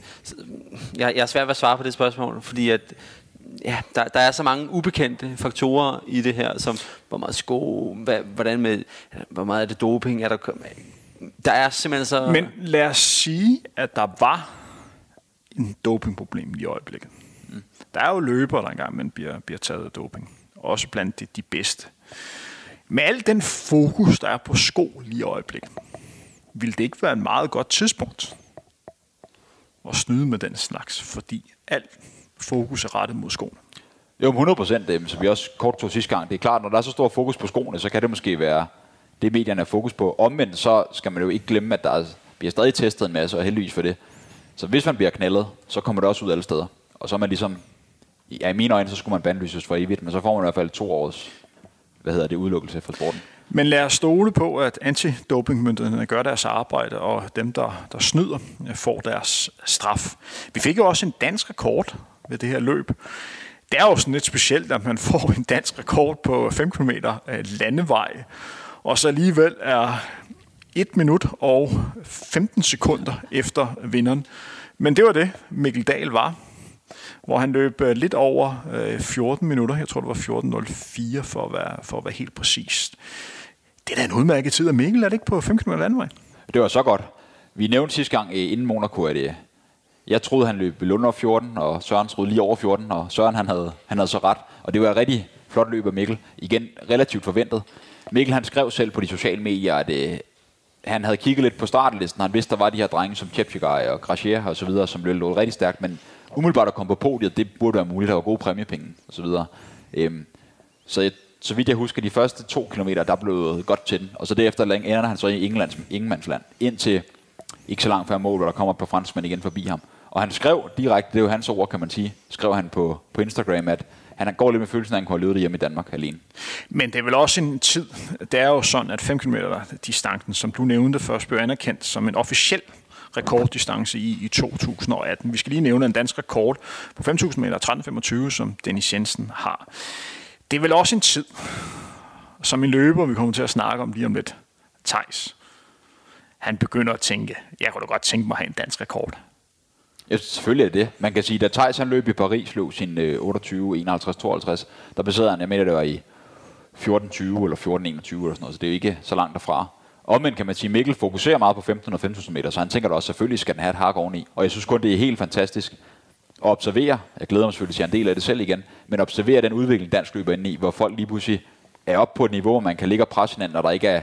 jeg, jeg er svært ved at svare på det spørgsmål, fordi at, ja, der, der er så mange ubekendte faktorer i det her, som hvor meget sko, hvad, hvordan med, hvor meget er det doping, er der, der er simpelthen så... Men lad os sige, at der var en dopingproblem i øjeblikket. Der er jo løbere, der engang bliver, bliver taget af doping. Også blandt de, de bedste. Med al den fokus, der er på sko lige i øjeblikket, vil det ikke være en meget godt tidspunkt at snyde med den slags, fordi alt fokus er rettet mod skoene. Jo, 100 procent, som vi også kort tog sidste gang. Det er klart, når der er så stor fokus på skoene, så kan det måske være det, medierne er fokus på. Omvendt så skal man jo ikke glemme, at der bliver stadig testet en masse, og heldigvis for det. Så hvis man bliver knaldet, så kommer det også ud alle steder. Og så er man ligesom ja, i mine øjne, så skulle man bandlyses for evigt, men så får man i hvert fald to års hvad hedder det, udelukkelse fra sporten. Men lad os stole på, at antidopingmyndighederne gør deres arbejde, og dem, der, der snyder, får deres straf. Vi fik jo også en dansk rekord ved det her løb. Det er jo sådan lidt specielt, at man får en dansk rekord på 5 km øh, landevej, og så alligevel er 1 minut og 15 sekunder efter vinderen. Men det var det, Mikkel Dahl var hvor han løb øh, lidt over øh, 14 minutter. Jeg tror, det var 14.04 for at være, for at være helt præcist. Det er da en udmærket tid og Mikkel, er det ikke på 5 km landevej? Det var så godt. Vi nævnte sidste gang inden Monaco, at det, jeg troede, han løb under 14, og Søren troede lige over 14, og Søren han havde, han havde så ret. Og det var et rigtig flot løb af Mikkel. Igen relativt forventet. Mikkel han skrev selv på de sociale medier, at øh, han havde kigget lidt på startlisten. Han vidste, der var de her drenge som Chepchigay og Gracier og så videre, som løb lå rigtig stærkt, men umiddelbart at komme på podiet, det burde være muligt. Der var gode præmiepenge og så videre. Øhm, så jeg, så vidt jeg husker, de første to kilometer, der blev godt til den. Og så derefter ender han så i Englands, Ingemandsland, indtil ikke så langt før mål, hvor der kommer på franskmænd igen forbi ham. Og han skrev direkte, det er jo hans ord, kan man sige, skrev han på, på Instagram, at han går lidt med følelsen af, at han kunne have løbet hjemme i Danmark alene. Men det er vel også en tid, det er jo sådan, at 5 km distancen, som du nævnte først, blev anerkendt som en officiel rekorddistance i, i 2018. Vi skal lige nævne en dansk rekord på 5.000 meter 13.25, som Dennis Jensen har. Det er vel også en tid, som en løber, vi kommer til at snakke om lige om lidt, Tejs. han begynder at tænke, jeg kunne da godt tænke mig at have en dansk rekord. Ja, selvfølgelig er det. Man kan sige, da Thijs han løb i Paris, slog sin 28, 51, 52, der besidder han, jeg mener det var i 14.20 eller 14.21 eller sådan noget, så det er jo ikke så langt derfra. Omvendt kan man sige, at Mikkel fokuserer meget på 15 og 1500 meter, så han tænker da også, selvfølgelig skal den have et hak oveni. Og jeg synes kun, det er helt fantastisk, at observere, jeg glæder mig selvfølgelig til at en del af det selv igen, men observere den udvikling, dansk løber ind i, hvor folk lige pludselig er op på et niveau, hvor man kan ligge og presse hinanden, når der ikke er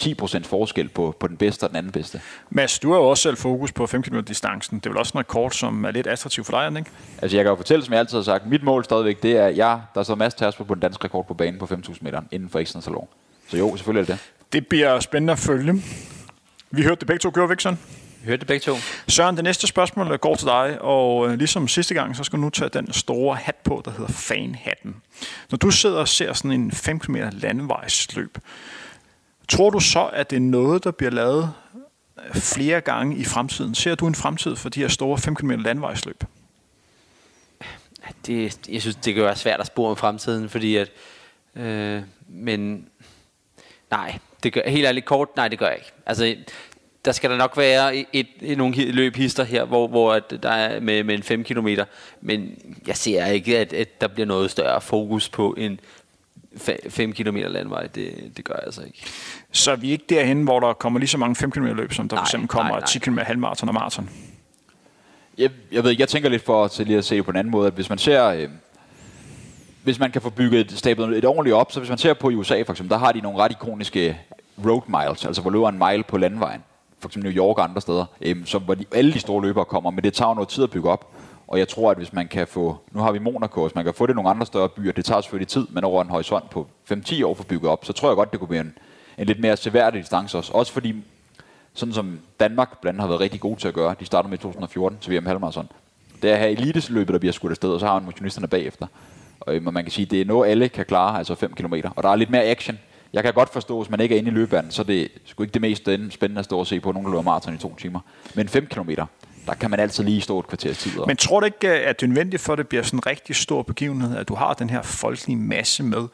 10% forskel på, på den bedste og den anden bedste. Mads, du har jo også selv fokus på 5 km distancen. Det er vel også en rekord, som er lidt attraktiv for dig, ikke? Altså jeg kan jo fortælle, som jeg altid har sagt, mit mål stadigvæk, det er, jeg, der står Mads Tersper på den danske rekord på banen på 5.000 meter inden for ekstra salon. Så jo, selvfølgelig er det det. Det bliver spændende at følge. Vi hørte det begge to, gjorde vi ikke sådan? Vi hørte det begge to. Søren, det næste spørgsmål går til dig, og øh, ligesom sidste gang, så skal du nu tage den store hat på, der hedder fanhatten. Når du sidder og ser sådan en 5 km landevejsløb, tror du så, at det er noget, der bliver lavet øh, flere gange i fremtiden? Ser du en fremtid for de her store 5 km landvejsløb? Det, jeg synes, det kan være svært at spore om fremtiden, fordi at... Øh, men nej, det gør, helt ærligt kort, nej, det gør jeg ikke. Altså, der skal der nok være et, et, et nogle løbhister her, hvor, hvor at der er med, med en 5 km, men jeg ser ikke, at, at der bliver noget større fokus på en 5 km landvej. Det, det gør jeg altså ikke. Så er vi ikke derhen, hvor der kommer lige så mange 5 km løb, som der Nej, for eksempel kommer nej, nej. 10 km halvmarathon og maraton? Jeg, jeg ved ikke, jeg tænker lidt for til lige at se det på en anden måde, at hvis man ser, øh, hvis man kan få bygget et, stablet et ordentligt op, så hvis man ser på i USA for eksempel, der har de nogle ret ikoniske road miles, altså hvor løber en mile på landvejen, for eksempel New York og andre steder, øh, så hvor de, alle de store løbere kommer, men det tager jo noget tid at bygge op. Og jeg tror, at hvis man kan få, nu har vi Monaco, hvis man kan få det i nogle andre større byer, det tager selvfølgelig tid, men over en horisont på 5-10 år for at bygge op, så tror jeg godt, det kunne blive en, en lidt mere seværdig distance også. Også fordi sådan som Danmark blandt andet har været rigtig god til at gøre. De starter med i 2014 til VM halvmarathon. Det er her elitesløbet, der bliver skudt afsted, og så har man motionisterne bagefter. Og øhm, og man kan sige, det er noget, alle kan klare, altså 5 km. Og der er lidt mere action. Jeg kan godt forstå, hvis man ikke er inde i løbebanen, så er det sgu ikke det mest spændende at stå og se på nogen, der løber maraton i to timer. Men 5 km, der kan man altid lige stå et kvarters tid. Men tror du ikke, at det er nødvendigt for, at det bliver sådan en rigtig stor begivenhed, at du har den her folkelige masse med?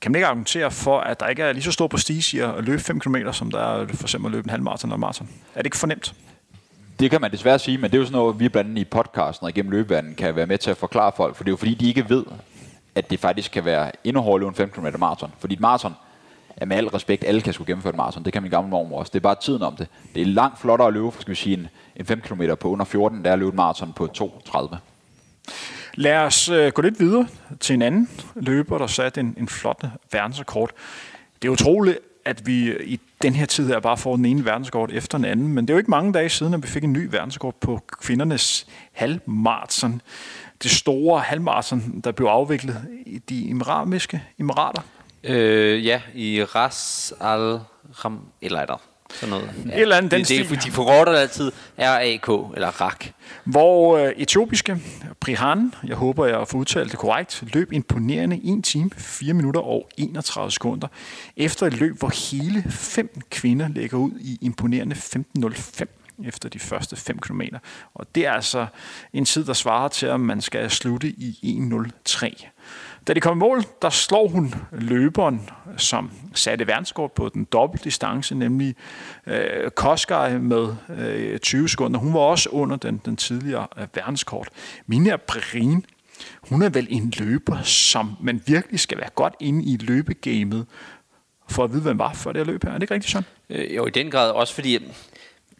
Kan man ikke argumentere for, at der ikke er lige så stor prestige i at løbe 5 km, som der er for eksempel at løbe en halvmarathon en maraton? Er det ikke fornemt? Det kan man desværre sige, men det er jo sådan noget, vi blandt andet i podcasten og igennem løbebanen kan være med til at forklare folk, for det er jo fordi, de ikke ved, at det faktisk kan være endnu hårdere end 5 km maraton. Fordi et maraton, er med al respekt, alle kan skulle gennemføre et maraton. Det kan min gamle mormor også. Det er bare tiden om det. Det er langt flottere at løbe, skal vi sige, en, en 5 km på under 14, der er at løbe et maraton på 2.30. Lad os øh, gå lidt videre til en anden løber, der satte en, en flot verdensrekord. Det er utroligt, at vi i den her tid her bare får den ene verdensrekord efter den anden, men det er jo ikke mange dage siden, at vi fik en ny verdensrekord på kvindernes halvmarathon. Det store halvmarathon, der blev afviklet i de emiratiske emirater. Øh, ja, i Ras Al Ram, eller er der sådan noget. Ja. Et eller andet den det, det, stil. de forkorter altid RAK, eller RAK. Hvor øh, etiopiske Prihan, jeg håber, jeg får udtalt det korrekt, løb imponerende 1 time, 4 minutter og 31 sekunder. Efter et løb, hvor hele fem kvinder lægger ud i imponerende 15.05 efter de første 5 km. Og det er altså en tid, der svarer til, at man skal slutte i 1.03. Da de kom i mål, der slår hun løberen, som satte verdenskort på den dobbelte distance, nemlig øh, Koskaj med øh, 20 sekunder. Hun var også under den, den tidligere øh, verdenskort. Mina Brin, hun er vel en løber, som man virkelig skal være godt inde i løbegamet, for at vide, hvem var for det her løb her. Er det ikke rigtigt, Søren? Øh, jo, i den grad også fordi,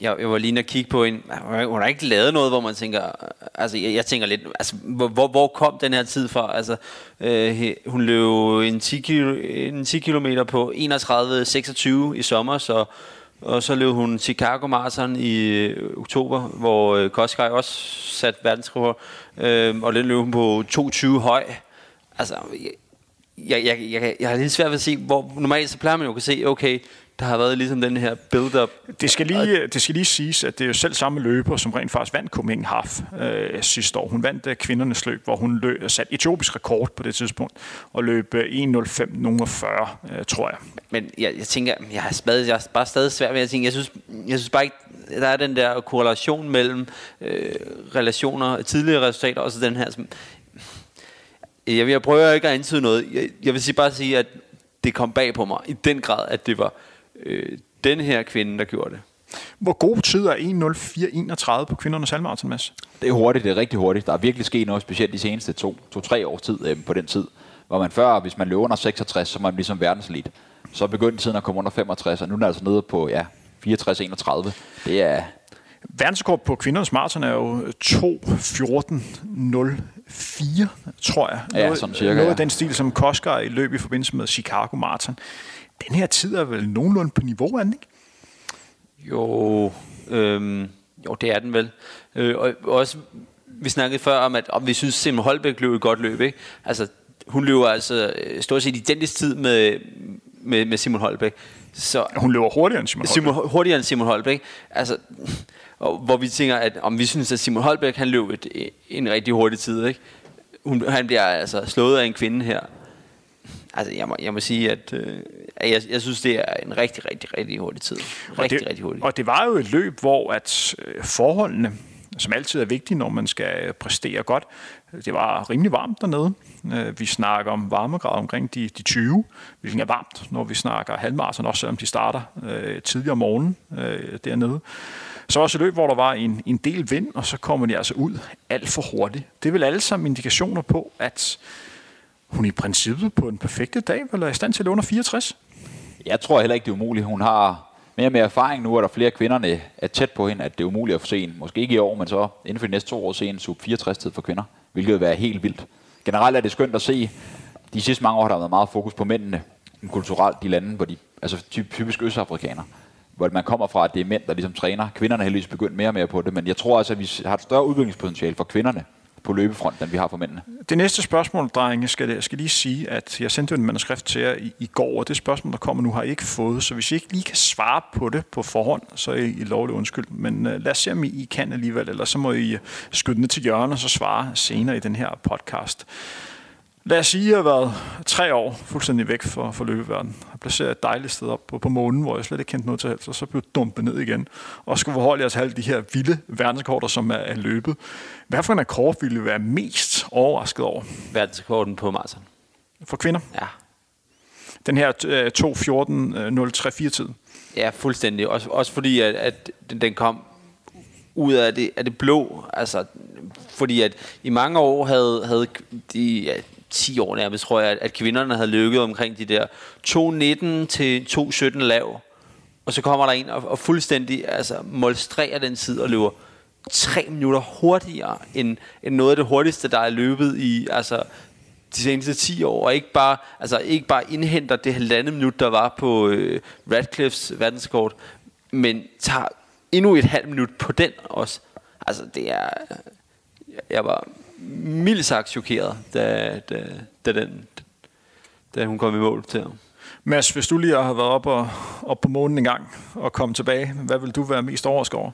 jeg, jeg var lige at kigge på en, hun har ikke lavet noget, hvor man tænker, øh, altså jeg, jeg tænker lidt, altså hvor, hvor, hvor kom den her tid fra? Altså, øh, hun løb en 10, kilo, en 10 km på 31.26 i sommer, så, og så løb hun Chicago Marathon i øh, oktober, hvor øh, Koskaj også satte verdensrekord, øh, og den løb hun på 22 høj. Altså, jeg, jeg, jeg, jeg, jeg har lidt svært ved at se, hvor normalt så plejer man jo at kunne se, okay, der har været ligesom den her build-up. Det skal, lige, det skal lige siges, at det er jo selv samme løber, som rent faktisk vandt Copenhagen Half øh, sidste år. Hun vandt øh, kvindernes løb, hvor hun løb, satte etiopisk rekord på det tidspunkt, og løb øh, 1.05.40, øh, tror jeg. Men jeg, jeg tænker, jeg har, stadig, jeg har bare stadig svært ved at tænke, jeg synes, jeg synes bare ikke, der er den der korrelation mellem øh, relationer, tidligere resultater, og så den her, som, jeg, jeg prøver ikke at antyde noget. Jeg, jeg vil sige, bare sige, at det kom bag på mig i den grad, at det var øh, den her kvinde, der gjorde det. Hvor god tid er 1.04.31 på kvindernes halvmarathon, Mads? Det er hurtigt, det er rigtig hurtigt. Der er virkelig sket noget specielt de seneste to, to-tre års tid øh, på den tid. Hvor man før, hvis man løb under 66, så var man ligesom verdenselit. Så begyndte tiden at komme under 65, og nu er den altså nede på ja, 64-31. Det er, Verdensrekord på kvindernes maraton er jo 2.14.04, tror jeg. Ja, sådan cirka, Noget ja. af den stil, som Kosker i løb i forbindelse med Chicago Marathon. Den her tid er vel nogenlunde på niveau, er den ikke? Jo, øhm, jo, det er den vel. Øh, og også, vi snakkede før om, at om vi synes, Simon Holbæk løb et godt løb. Ikke? Altså, hun løber altså øh, stort set identisk tid med, med, med Simon Holbæk. Så, Hun løber hurtigere end Simon, Simon, Holbæk. hurtigere end Simon Holbæk. Altså, og, hvor vi tænker, at om vi synes, at Simon Holbæk han løb et, en rigtig hurtig tid. Ikke? Hun, han bliver altså slået af en kvinde her. Altså, jeg må, jeg må sige, at øh, jeg, jeg synes, det er en rigtig, rigtig, rigtig hurtig tid. Rigtig, det, rigtig hurtig. Og det var jo et løb, hvor at øh, forholdene, som altid er vigtige, når man skal præstere godt, det var rimelig varmt dernede. Øh, Vi snakker om varmegrader omkring de, de 20, hvilket er varmt, når vi snakker halvmarathon, også selvom de starter øh, tidligere om morgenen øh, dernede. Så også et løb, hvor der var en, en del vind, og så kommer de altså ud alt for hurtigt. Det er vel alle sammen indikationer på, at hun i princippet på en perfekte dag vil være i stand til at låne under 64. Jeg tror heller ikke, det er umuligt. Hun har mere og mere erfaring nu, og der er flere kvinderne er tæt på hende, at det er umuligt at få se en. Måske ikke i år, men så inden for de næste to år se en sub 64 tid for kvinder, hvilket vil være helt vildt. Generelt er det skønt at se. De sidste mange år har der været meget fokus på mændene, kulturelt de lande, hvor de, altså typisk østafrikanere, hvor man kommer fra, at det er mænd, der ligesom træner. Kvinderne er heldigvis begyndt mere og mere på det, men jeg tror altså, at vi har et større udviklingspotentiale for kvinderne på løbefronten, vi har for mændene. Det næste spørgsmål, drenge, skal, jeg skal lige sige, at jeg sendte jo en manuskript til jer i, i går, og det spørgsmål, der kommer nu, har I ikke fået. Så hvis I ikke lige kan svare på det på forhånd, så er I, I lovligt undskyld. Men uh, lad os se, om I, I kan alligevel, eller så må I øh, skyde ned til hjørnet og så svare senere i den her podcast. Lad os sige, at jeg har været tre år fuldstændig væk fra, fra løbeverdenen. Jeg placeret et dejligt sted op på, på månen, hvor jeg slet ikke kendte noget til helst, og så blev dumpet ned igen. Og skulle forholde jer til alle de her vilde verdensrekorder, som er, er løbet. Hvad for en akkord ville I være mest overrasket over verdensrekorden på maraton. for kvinder? Ja. Den her øh, 2.14.034 tid. Ja, fuldstændig. Også, også fordi, at, at den- den kom ud af det, af det blå. Altså, fordi at i mange år havde, havde de, ja, 10 år nærmest, tror jeg, at, kvinderne havde lykket omkring de der 2.19 til 2.17 lav. Og så kommer der en og, og fuldstændig altså, molstrerer den tid og løber 3 minutter hurtigere end, end noget af det hurtigste, der er løbet i altså, de seneste 10 år, og ikke bare, altså, ikke bare indhenter det halvandet minut, der var på øh, Radcliffes verdenskort, men tager endnu et halvt minut på den også. Altså, det er... Jeg var mildt sagt chokeret, da, da, da, den, da hun kom i mål til ham. Mads, hvis du lige har været op, og, op på månen en gang og kommet tilbage, hvad vil du være mest overrasket over?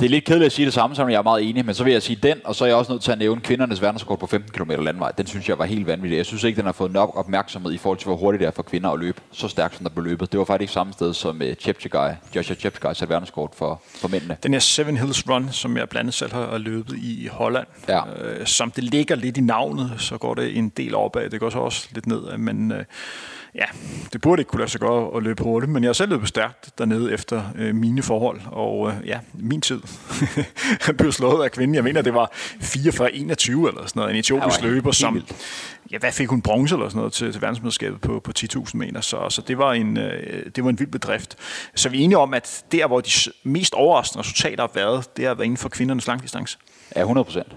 Det er lidt kedeligt at sige det samme, som jeg er meget enig, men så vil jeg sige den, og så er jeg også nødt til at nævne kvindernes verdensrekord på 15 km landvej. Den synes jeg var helt vanvittig. Jeg synes ikke, den har fået nok opmærksomhed i forhold til, hvor hurtigt det er for kvinder at løbe så stærkt, som der blev løbet. Det var faktisk samme sted som uh, Cheptegei, Joshua Cheptegei satte verdensrekord for, for mændene. Den her Seven Hills Run, som jeg blandt andet selv har har løbet i Holland, Ja. øh, som det ligger lidt i navnet, så går det en del opad. Det går så også lidt ned, men øh, ja, det burde ikke kunne lade sig gøre at løbe hurtigt, men jeg har selv løbet stærkt dernede efter øh, mine forhold, og øh, ja, min tid <laughs> blev slået af kvinden. Jeg mener, det var 44-21 eller sådan noget, en etiopisk Ja, løber, som, ja, hvad fik hun bronze eller sådan noget til, til verdensmesterskabet på, på 10.000 meter, så, så det, var en, øh, det var en vild bedrift. Så vi er enige om, at der, hvor de mest overraskende resultater har været, det har været inden for kvindernes langdistance. Ja, 100 procent.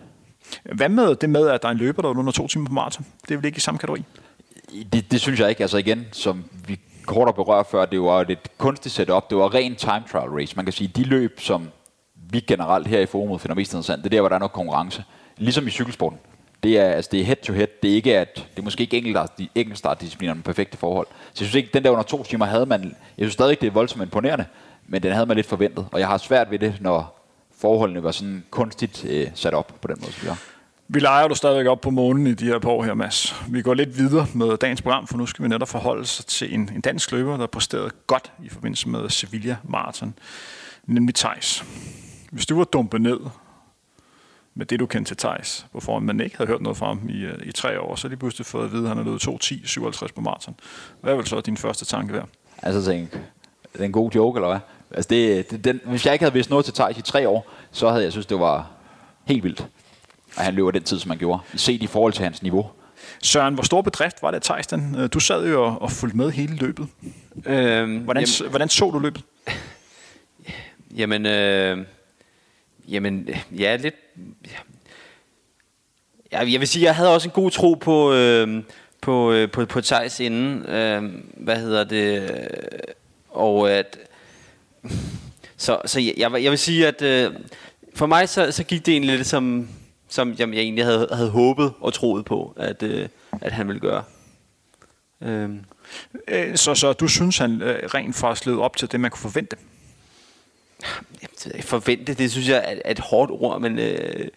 Hvad med det med, at der er en løber, der er under to timer på maraton? Det er vel ikke i samme kategori? Det, det synes jeg ikke. Altså igen, som vi kort har berørt før, det var et kunstigt setup. Det var ren time trial race. Man kan sige, de løb, som vi generelt her i forumet finder mest interessant, det er der, hvor der er noget konkurrence. Ligesom i cykelsporten. Det er, altså, det er head to head. Det er, ikke at, det er måske ikke enkeltstart- de enkeltstartdiscipliner med perfekte forhold. Så jeg synes ikke, den der under to timer havde man... Jeg synes stadig, det er voldsomt imponerende, men den havde man lidt forventet. Og jeg har svært ved det, når forholdene var sådan kunstigt øh, sat op på den måde, som vi har. Vi leger du stadigvæk op på månen i de her par år her, Mads. Vi går lidt videre med dagens program, for nu skal vi netop forholde sig til en, en dansk løber, der præsterede godt i forbindelse med Sevilla Marathon, nemlig Thijs. Hvis du var dumpet ned med det, du kendte til Thijs, hvorfor man ikke havde hørt noget fra ham i, øh, i tre år, så lige de pludselig fået at vide, at han er løbet 2.10.57 på maraton. Hvad vil så din første tanke være? Altså tænk, er det en god joke, eller hvad? Altså det, det, den, hvis jeg ikke havde vidst noget til Thijs i tre år, så havde jeg synes, det var helt vildt, at han løber den tid, som han gjorde. Set i forhold til hans niveau. Søren, hvor stor bedrift var det, Thijs? Den? Øh, Du sad jo og, og fulgte med hele løbet. Øhm, Hvordan, jamen, hvordan så du løbet? <laughs> Jamen, øh, jamen, ja, lidt... Ja, jeg vil sige, jeg havde også en god tro på, øh, på, øh, på, på Thijs inden. Øh, hvad hedder det? Og at... <laughs> Så, så jeg, jeg vil sige, at øh, for mig så, så gik det egentlig lidt som, som jeg, jeg egentlig havde, havde håbet og troet på, at, øh, at han ville gøre. Øh. Så, så du synes, han øh, rent faktisk levede op til det, man kunne forvente? forvente, det synes jeg er, et hårdt ord, men øh,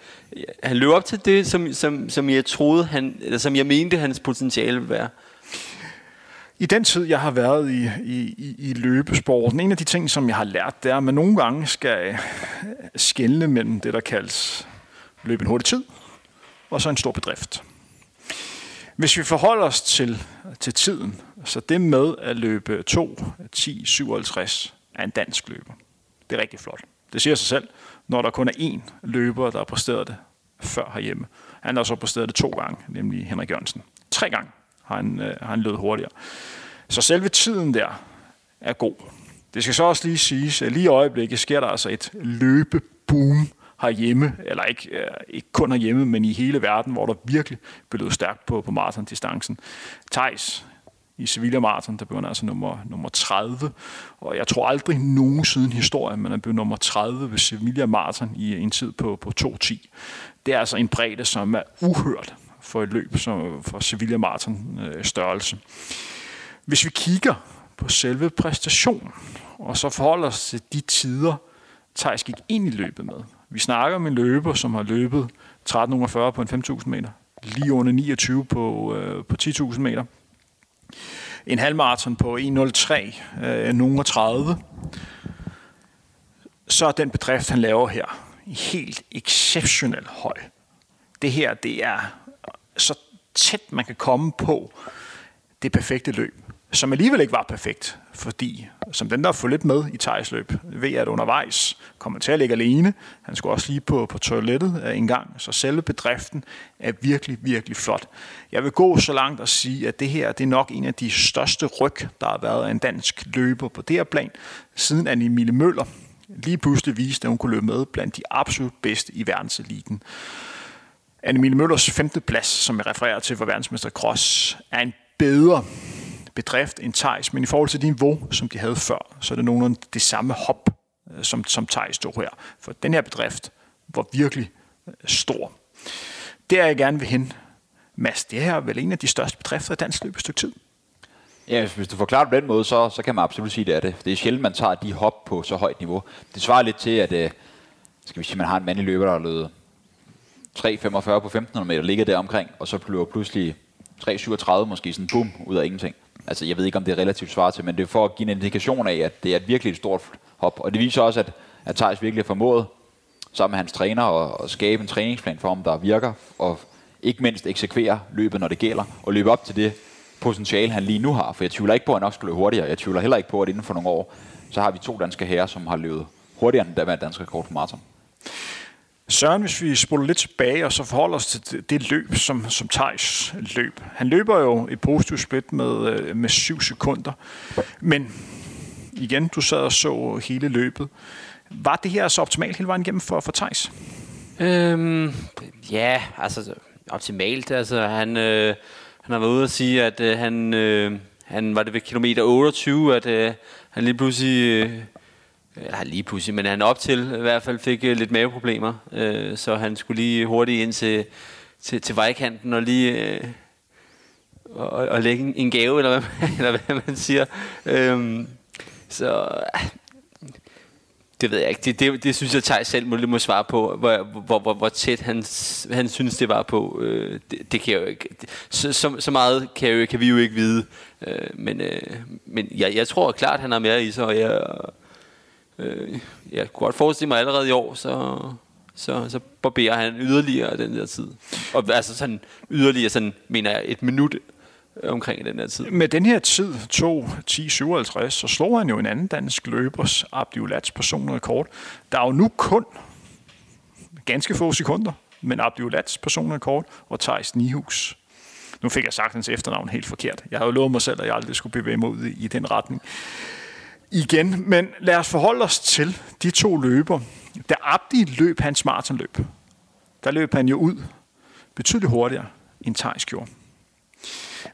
han løb op til det, som, som, som jeg troede, han, eller som jeg mente, hans potentiale ville være. I den tid, jeg har været i, i, i løbesporten, en af de ting, som jeg har lært, det er, at man nogle gange skal skelne mellem det, der kaldes løbe en hurtig tid, og så en stor bedrift. Hvis vi forholder os til, til tiden, så det med at løbe 2, 10, 57 er en dansk løber. Det er rigtig flot. Det siger sig selv, når der kun er én løber, der har præsteret det før herhjemme. Han har så præsteret det to gange, nemlig Henrik Jørgensen. Tre gange har han, øh, har han løbet hurtigere. Så selve tiden der er god. Det skal så også lige siges, at lige i øjeblikket sker der altså et løbeboom herhjemme, eller ikke, øh, ikke kun herhjemme, men i hele verden, hvor der virkelig blev løbet stærkt på, på maratondistancen. Thijs, i Sevilla Marathon, der blev han altså nummer, nummer 30. Og jeg tror aldrig nogensinde i historien, man er blevet nummer 30 ved Sevilla Marathon i en tid på, på 2.10. Det er altså en bredde, som er uhørt for et løb som, for Sevilla Marathon øh, størrelse. Hvis vi kigger på selve præstationen, og så forholder os til de tider, Thijs gik ind i løbet med. Vi snakker om en løber, som har løbet 1340 på en 5.000 meter, lige under 29 på, øh, på 10.000 meter, en halvmarathon på 1.03, øh, nogen 30, så er den bedrift, han laver her, helt exceptionelt høj. Det her, det er så tæt, man kan komme på det perfekte løb, som alligevel ikke var perfekt, fordi som den, der får lidt med i Thijs løb, ved at undervejs kommer til at ligge alene. Han skulle også lige på, på toilettet øh, en gang, så selve bedriften er virkelig, virkelig flot. Jeg vil gå så langt og sige, at det her det er nok en af de største ryg, der har været af en dansk løber på det her plan, siden Annie Mille Møller lige pludselig viste, at hun kunne løbe med blandt de absolut bedste i verdenseliten. Anne Møllers femte plads, som jeg refererer til for verdensmester Cross, er en bedre bedrift end Thijs, men i forhold til det niveau, som de havde før, så er det nogenlunde det samme hop, øh, som, som Thijs stod her. For den her bedrift var virkelig øh, stor. Det er jeg gerne vil hen. Mads, det her er vel en af de største bedrifter i dansk løb stykke tid. Ja, hvis du forklarer det på den måde, så, så kan man absolut sige, det er det. Det er sjældent, man tager de hop på så højt niveau. Det svarer lidt til, at øh, skal vi sige, man har en mandlig løber, der har løbet 3,45 på 1500 meter, ligger der omkring, og så bliver pludselig 3,37 måske sådan bum ud af ingenting. Altså, jeg ved ikke, om det er relativt svar til, men det er for at give en indikation af, at det er et virkelig et stort hop. Og det viser også, at, at Thijs virkelig har formået, sammen med hans træner, at, at skabe en træningsplan for ham, der virker, og ikke mindst eksekvere løbet, når det gælder, og løbe op til det potentiale, han lige nu har. For jeg tvivler ikke på, at han nok skulle løbe hurtigere. Jeg tvivler heller ikke på, at inden for nogle år, så har vi to danske herrer, som har løbet hurtigere end der dansk rekord på maraton. Søren, hvis vi spoler lidt tilbage og så forholder os til det løb, som, som Thijs løb. Han løber jo et positivt split med, øh, med 7 sekunder. Men igen, du sad og så hele løbet. Var det her så optimalt hele vejen igennem for, for Thijs? Øhm, ja, altså optimalt. Altså, han, øh, han har været ude og sige, at øh, han, øh, han var det ved kilometer 28, at øh, han lige pludselig... Øh, eller lige pludselig, men han op til i hvert fald fik øh, lidt maveproblemer, øh, så han skulle lige hurtigt ind til, til, til vejkanten og lige øh, og, og lægge en, en gave, eller hvad, <laughs> eller hvad man siger. Øhm, så det ved jeg ikke. Det, det, det synes jeg, Thijs selv må, må svare på, hvor, hvor, hvor, hvor tæt han, han synes, det var på. Øh, det, det kan jeg jo ikke. Så, så, så meget kan, jeg, kan vi jo ikke vide. Øh, men øh, men jeg, jeg tror klart, han har mere i sig, og jeg, øh, jeg kunne godt forestille mig allerede i år, så, så, så barberer han yderligere den der tid. Og altså sådan yderligere, sådan, mener jeg, et minut øh, omkring den her tid. Med den her tid, 2, 10, 57, så slog han jo en anden dansk løbers Abdiulats personrekord. Der er jo nu kun ganske få sekunder, men Abdiulats personrekord og Thijs Nihus. Nu fik jeg sagt hans efternavn helt forkert. Jeg har jo lovet mig selv, at jeg aldrig skulle bevæge mig ud i, i den retning igen. Men lad os forholde os til de to løber. Da Abdi løb hans maratonløb, der løb han jo ud betydeligt hurtigere end Thijs gjorde.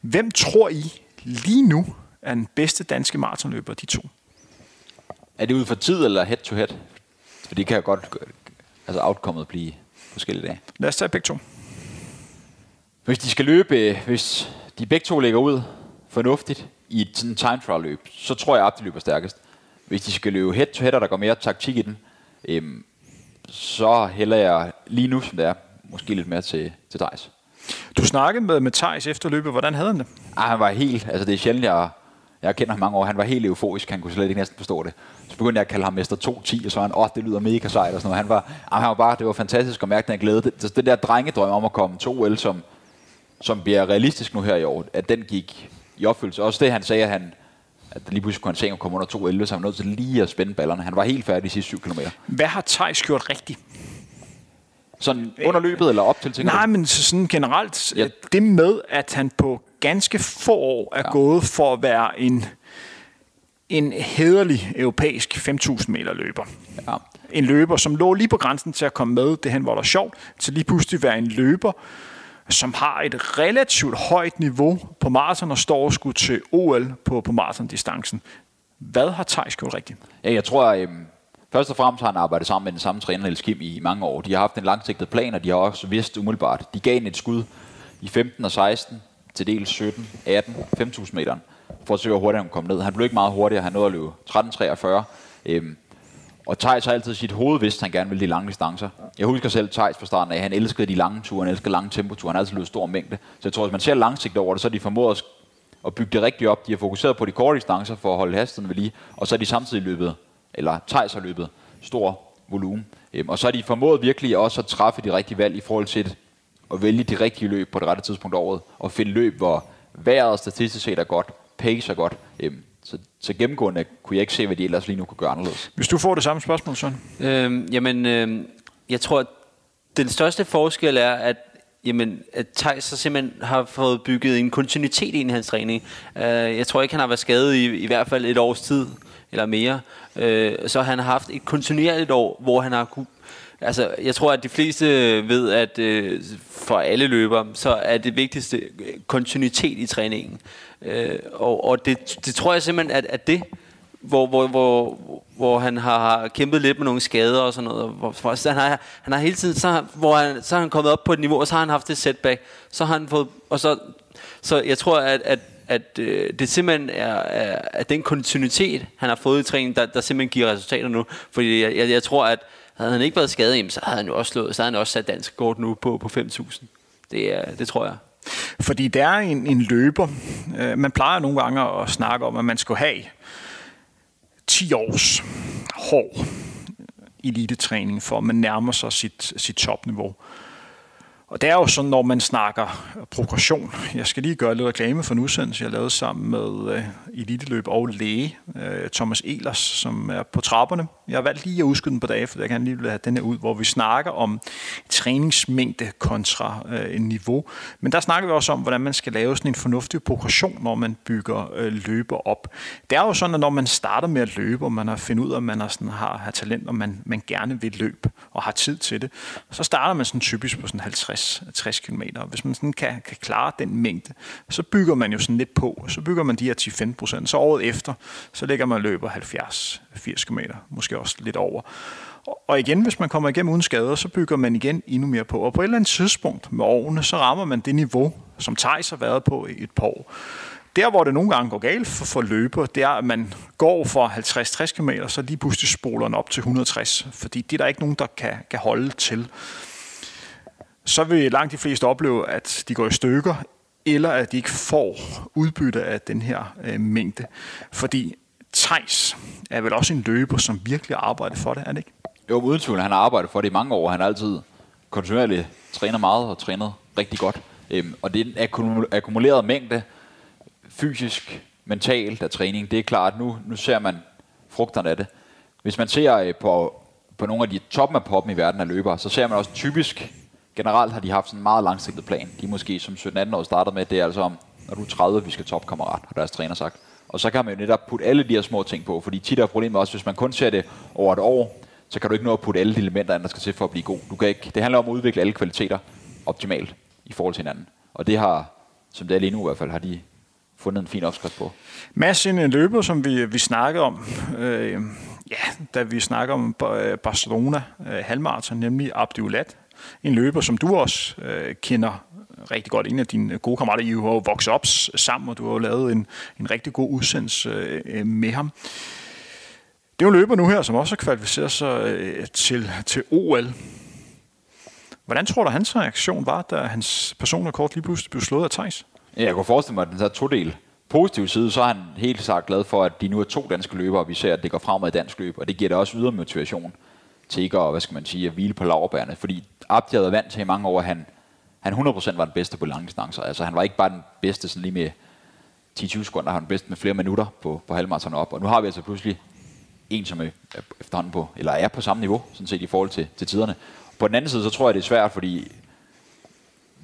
Hvem tror I lige nu er den bedste danske maratonløber, de to? Er det ud for tid eller head to head? For det kan jo godt, altså outcomeet blive forskellige dage. Lad os tage begge to. Hvis de skal løbe, hvis de begge to lægger ud fornuftigt i et sådan time trial løb, så tror jeg, at de løber stærkest. Hvis de skal løbe head to head, og der går mere taktik i den, øhm, så hælder jeg lige nu, som det er, måske lidt mere til, til Thijs. Du snakkede med, med Thijs efter løbet. Hvordan havde han det? Ah, han var helt, altså det er sjældent, jeg, jeg kender ham mange år, han var helt euforisk, han kunne slet ikke næsten forstå det. Så begyndte jeg at kalde ham Mester 210, og så var han, åh, oh, det lyder mega sejt og sådan noget. Han var, ah, han var bare, det var fantastisk at mærke den glæde. Det, det der drengedrøm om at komme to OL, som, som bliver realistisk nu her i år, at den gik i opfyldelse. Også det, han sagde, at han, at lige pludselig kunne han se at komme under 2.11, så han var nødt til lige at spænde ballerne. Han var helt færdig de sidste 7 km. Hvad har Thijs gjort rigtigt? Sådan under løbet eller op til, tænker Nej, du? men så sådan generelt, Ja. ja. det med, at han på ganske få år er Ja. gået for at være en, en hederlig europæisk 5.000 meter løber. Ja. En løber, som lå lige på grænsen til at komme med, det hen var der sjovt, til lige pludselig være en løber, som har et relativt højt niveau på maraton og står sgu til OL på, på maratondistancen. Hvad har Thijs gjort rigtigt? Ja, jeg tror, at øhm, først og fremmest har han arbejdet sammen med den samme træner, Niels Kim, i, i mange år. De har haft en langsigtet plan, og de har også vidst umiddelbart. De gav en et skud i 15 og 16, til dels 17, 18, 5.000 meter, for at se, hvor hurtigt han kom ned. Han blev ikke meget hurtigere, han nåede at løbe 13.43. Øhm, og Thijs har altid sit hoved vidst, at han gerne ville de lange distancer. Jeg husker selv Thijs fra starten af, han elskede de lange ture, han elskede lange tempoture, han har altid løbet stor mængde. Så jeg tror, hvis man ser langsigtet over det, så er de formået at bygge det rigtigt op. De har fokuseret på de korte distancer for at holde hastigheden ved lige, og så er de samtidig løbet, eller Thijs har løbet stor volumen. Øhm, og så har de formået virkelig også at træffe de rigtige valg i forhold til at vælge de rigtige løb på det rette tidspunkt af året, og finde løb, hvor vejret statistisk set er godt, pace er godt. Øhm, så, så gennemgående kunne jeg ikke se, hvad de ellers lige nu kunne gøre anderledes. Hvis du får det samme spørgsmål, Søren. Øhm, jamen, øhm, jeg tror, at den største forskel er, at jamen, at Thijs så simpelthen har fået bygget en kontinuitet ind i hans træning. Uh, jeg tror ikke, han har været skadet i, i hvert fald et års tid eller mere. Uh, så han har haft et kontinuerligt år, hvor han har kunne Altså, jeg tror, at de fleste ved, at øh, for alle løbere, så er det vigtigste øh, kontinuitet i træningen. Øh, og og det, det tror jeg simpelthen, at, at det, hvor, hvor, hvor, hvor han har kæmpet lidt med nogle skader og sådan noget. Hvor, hvor, så han, har, han har hele tiden, så, har- hvor han, så har han kommet op på et niveau, og så har han haft det setback. Så har han fået, og så, så jeg tror, at, at, at øh, det simpelthen er, er, at den kontinuitet, han har fået i træningen, der, der simpelthen giver resultater nu. Fordi jeg, jeg, jeg tror, at havde han ikke været skadet, jamen, så havde han jo også slået, så havde han også sat dansk kort nu på, på 5.000. Det, er, det tror jeg. Fordi der er en, en løber. Øh, man plejer nogle gange at snakke om, at man skulle have 10 års hård øh, elitetræning, for at man nærmer sig sit, sit topniveau. Og det er jo sådan, når man snakker progression. Jeg skal lige gøre lidt reklame for en udsendelse, jeg lavede sammen med øh, eliteløb og læge, øh, Thomas Elers, som er på trapperne. Jeg har valgt lige at udskyde den på dage, for jeg kan lige have den her ud, hvor vi snakker om træningsmængde kontra øh, niveau. Men der snakker vi også om, hvordan man skal lave sådan en fornuftig progression, når man bygger øh, løber op. Det er jo sådan, at når man starter med at løbe, og man har fundet ud af, at man har, sådan, har, har talent, og man, man gerne vil løbe, og har tid til det, så starter man sådan typisk på sådan 50 50-60 km. Hvis man sådan kan, kan klare den mængde, så bygger man jo sådan lidt på. Så bygger man de her 10-15 procent. Så året efter, så ligger man løber 70-80 km, måske også lidt over. Og- Og igen, hvis man kommer igennem uden skader, så bygger man igen endnu mere på. Og på et eller andet tidspunkt med årene, så rammer man det niveau, som Thijs har været på i et par år. Der, hvor det nogle gange går galt for, for løber, det er, at man går for 50-60 km, så lige pludselig spoler den op til 160, fordi det er der ikke nogen, der kan, kan holde til. Så vil langt de fleste opleve, at de går i stykker, eller at de ikke får udbytte af den her øh, mængde. Fordi Thijs er vel også en løber, som virkelig arbejder for det, er det ikke? Jo, uden tvivl, han har arbejdet for det i mange år. Han har altid kontinuerligt trænet meget og trænet rigtig godt. Øhm, og det er en akkumuleret mængde fysisk, mentalt af træning. Det er klart, nu, nu ser man frugterne af det. Hvis man ser øh, på, på nogle af de toppen af poppen i verden af løbere, så ser man også typisk, generelt har de haft sådan en meget langsigtet plan. De måske som 17-18 år startede med, det er altså om, når du er 30, vi skal topkammerat, har deres træner sagt. Og så kan man jo netop putte alle de her små ting på, fordi tit er problemet også, hvis man kun ser det over et år, så kan du ikke nå at putte alle de elementer ind, der skal til for at blive god. Du kan ikke, det handler om at udvikle alle kvaliteter optimalt i forhold til hinanden. Og det har, som det er lige nu i hvert fald, har de fundet en fin opskrift på. Mads, en løber, som vi, vi snakkede om, øh, ja, da vi snakker om øh, Barcelona øh, halvmarathon, nemlig Abdiulat. En løber, som du også øh, kender rigtig godt. En af dine gode kammerater, I har vokset op sammen, og du har lavet en, en rigtig god udsendelse øh, øh, med ham. Det er jo en løber nu her, som også har kvalificeret sig øh, til, til OL. Hvordan tror du, hans reaktion var, da hans personrekord lige pludselig blev slået af Thijs? Ja, jeg kunne forestille mig, at den så to del. Positiv side, så er han helt sagt glad for, at de nu er to danske løbere, og vi ser, at det går fremad i dansk løb, og det giver da også yderligere motivation til ikke at, hvad skal man sige, at hvile på laverbærene, fordi Abdi havde vant til i mange år, at han, han 100% var den bedste på lange distancer. Altså han var ikke bare den bedste sådan lige med 10-20 sekunder, han var den bedste med flere minutter på, på halvmarathon op, og nu har vi altså pludselig en, som er efterhånden på, eller er på samme niveau, sådan set i forhold til, til tiderne. På den anden side, så tror jeg, det er svært, fordi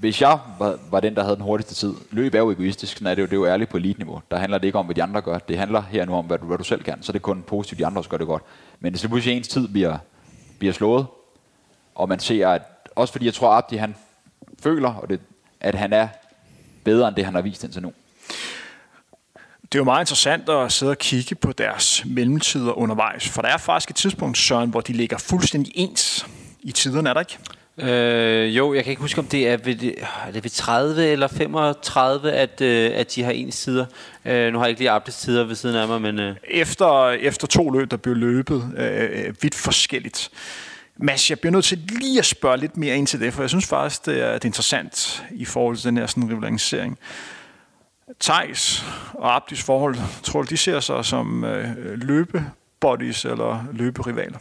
hvis jeg var, var den, der havde den hurtigste tid, løb er jo egoistisk, sådan er det jo, det er jo ærligt på elite-niveau. Der handler det ikke om, hvad de andre gør. Det handler her nu om, hvad du, hvad du selv kan. Så det er kun positivt, de andre også gør det godt. Men hvis pludselig ens tid bliver, bliver slået, og man ser, at også fordi jeg tror, at Abdi han føler, og det, at han er bedre end det, han har vist indtil nu. Det er jo meget interessant at sidde og kigge på deres mellemtider undervejs, for der er faktisk et tidspunkt, Søren, hvor de ligger fuldstændig ens i tiderne, er der ikke? Øh, jo, jeg kan ikke huske, om det er ved, er det ved 30 eller 35, at, øh, at de har ens sider. Øh, nu har jeg ikke lige Abdes tider ved siden af mig, men... Øh. Efter, efter to løb, der blev løbet øh, vidt forskelligt. Mads, jeg bliver nødt til lige at spørge lidt mere ind til det, for jeg synes faktisk, det er, det er interessant i forhold til den her sådan, rivalisering. Thijs og Abdis forhold, tror du, de ser sig som øh, løbebodies eller løberivaler?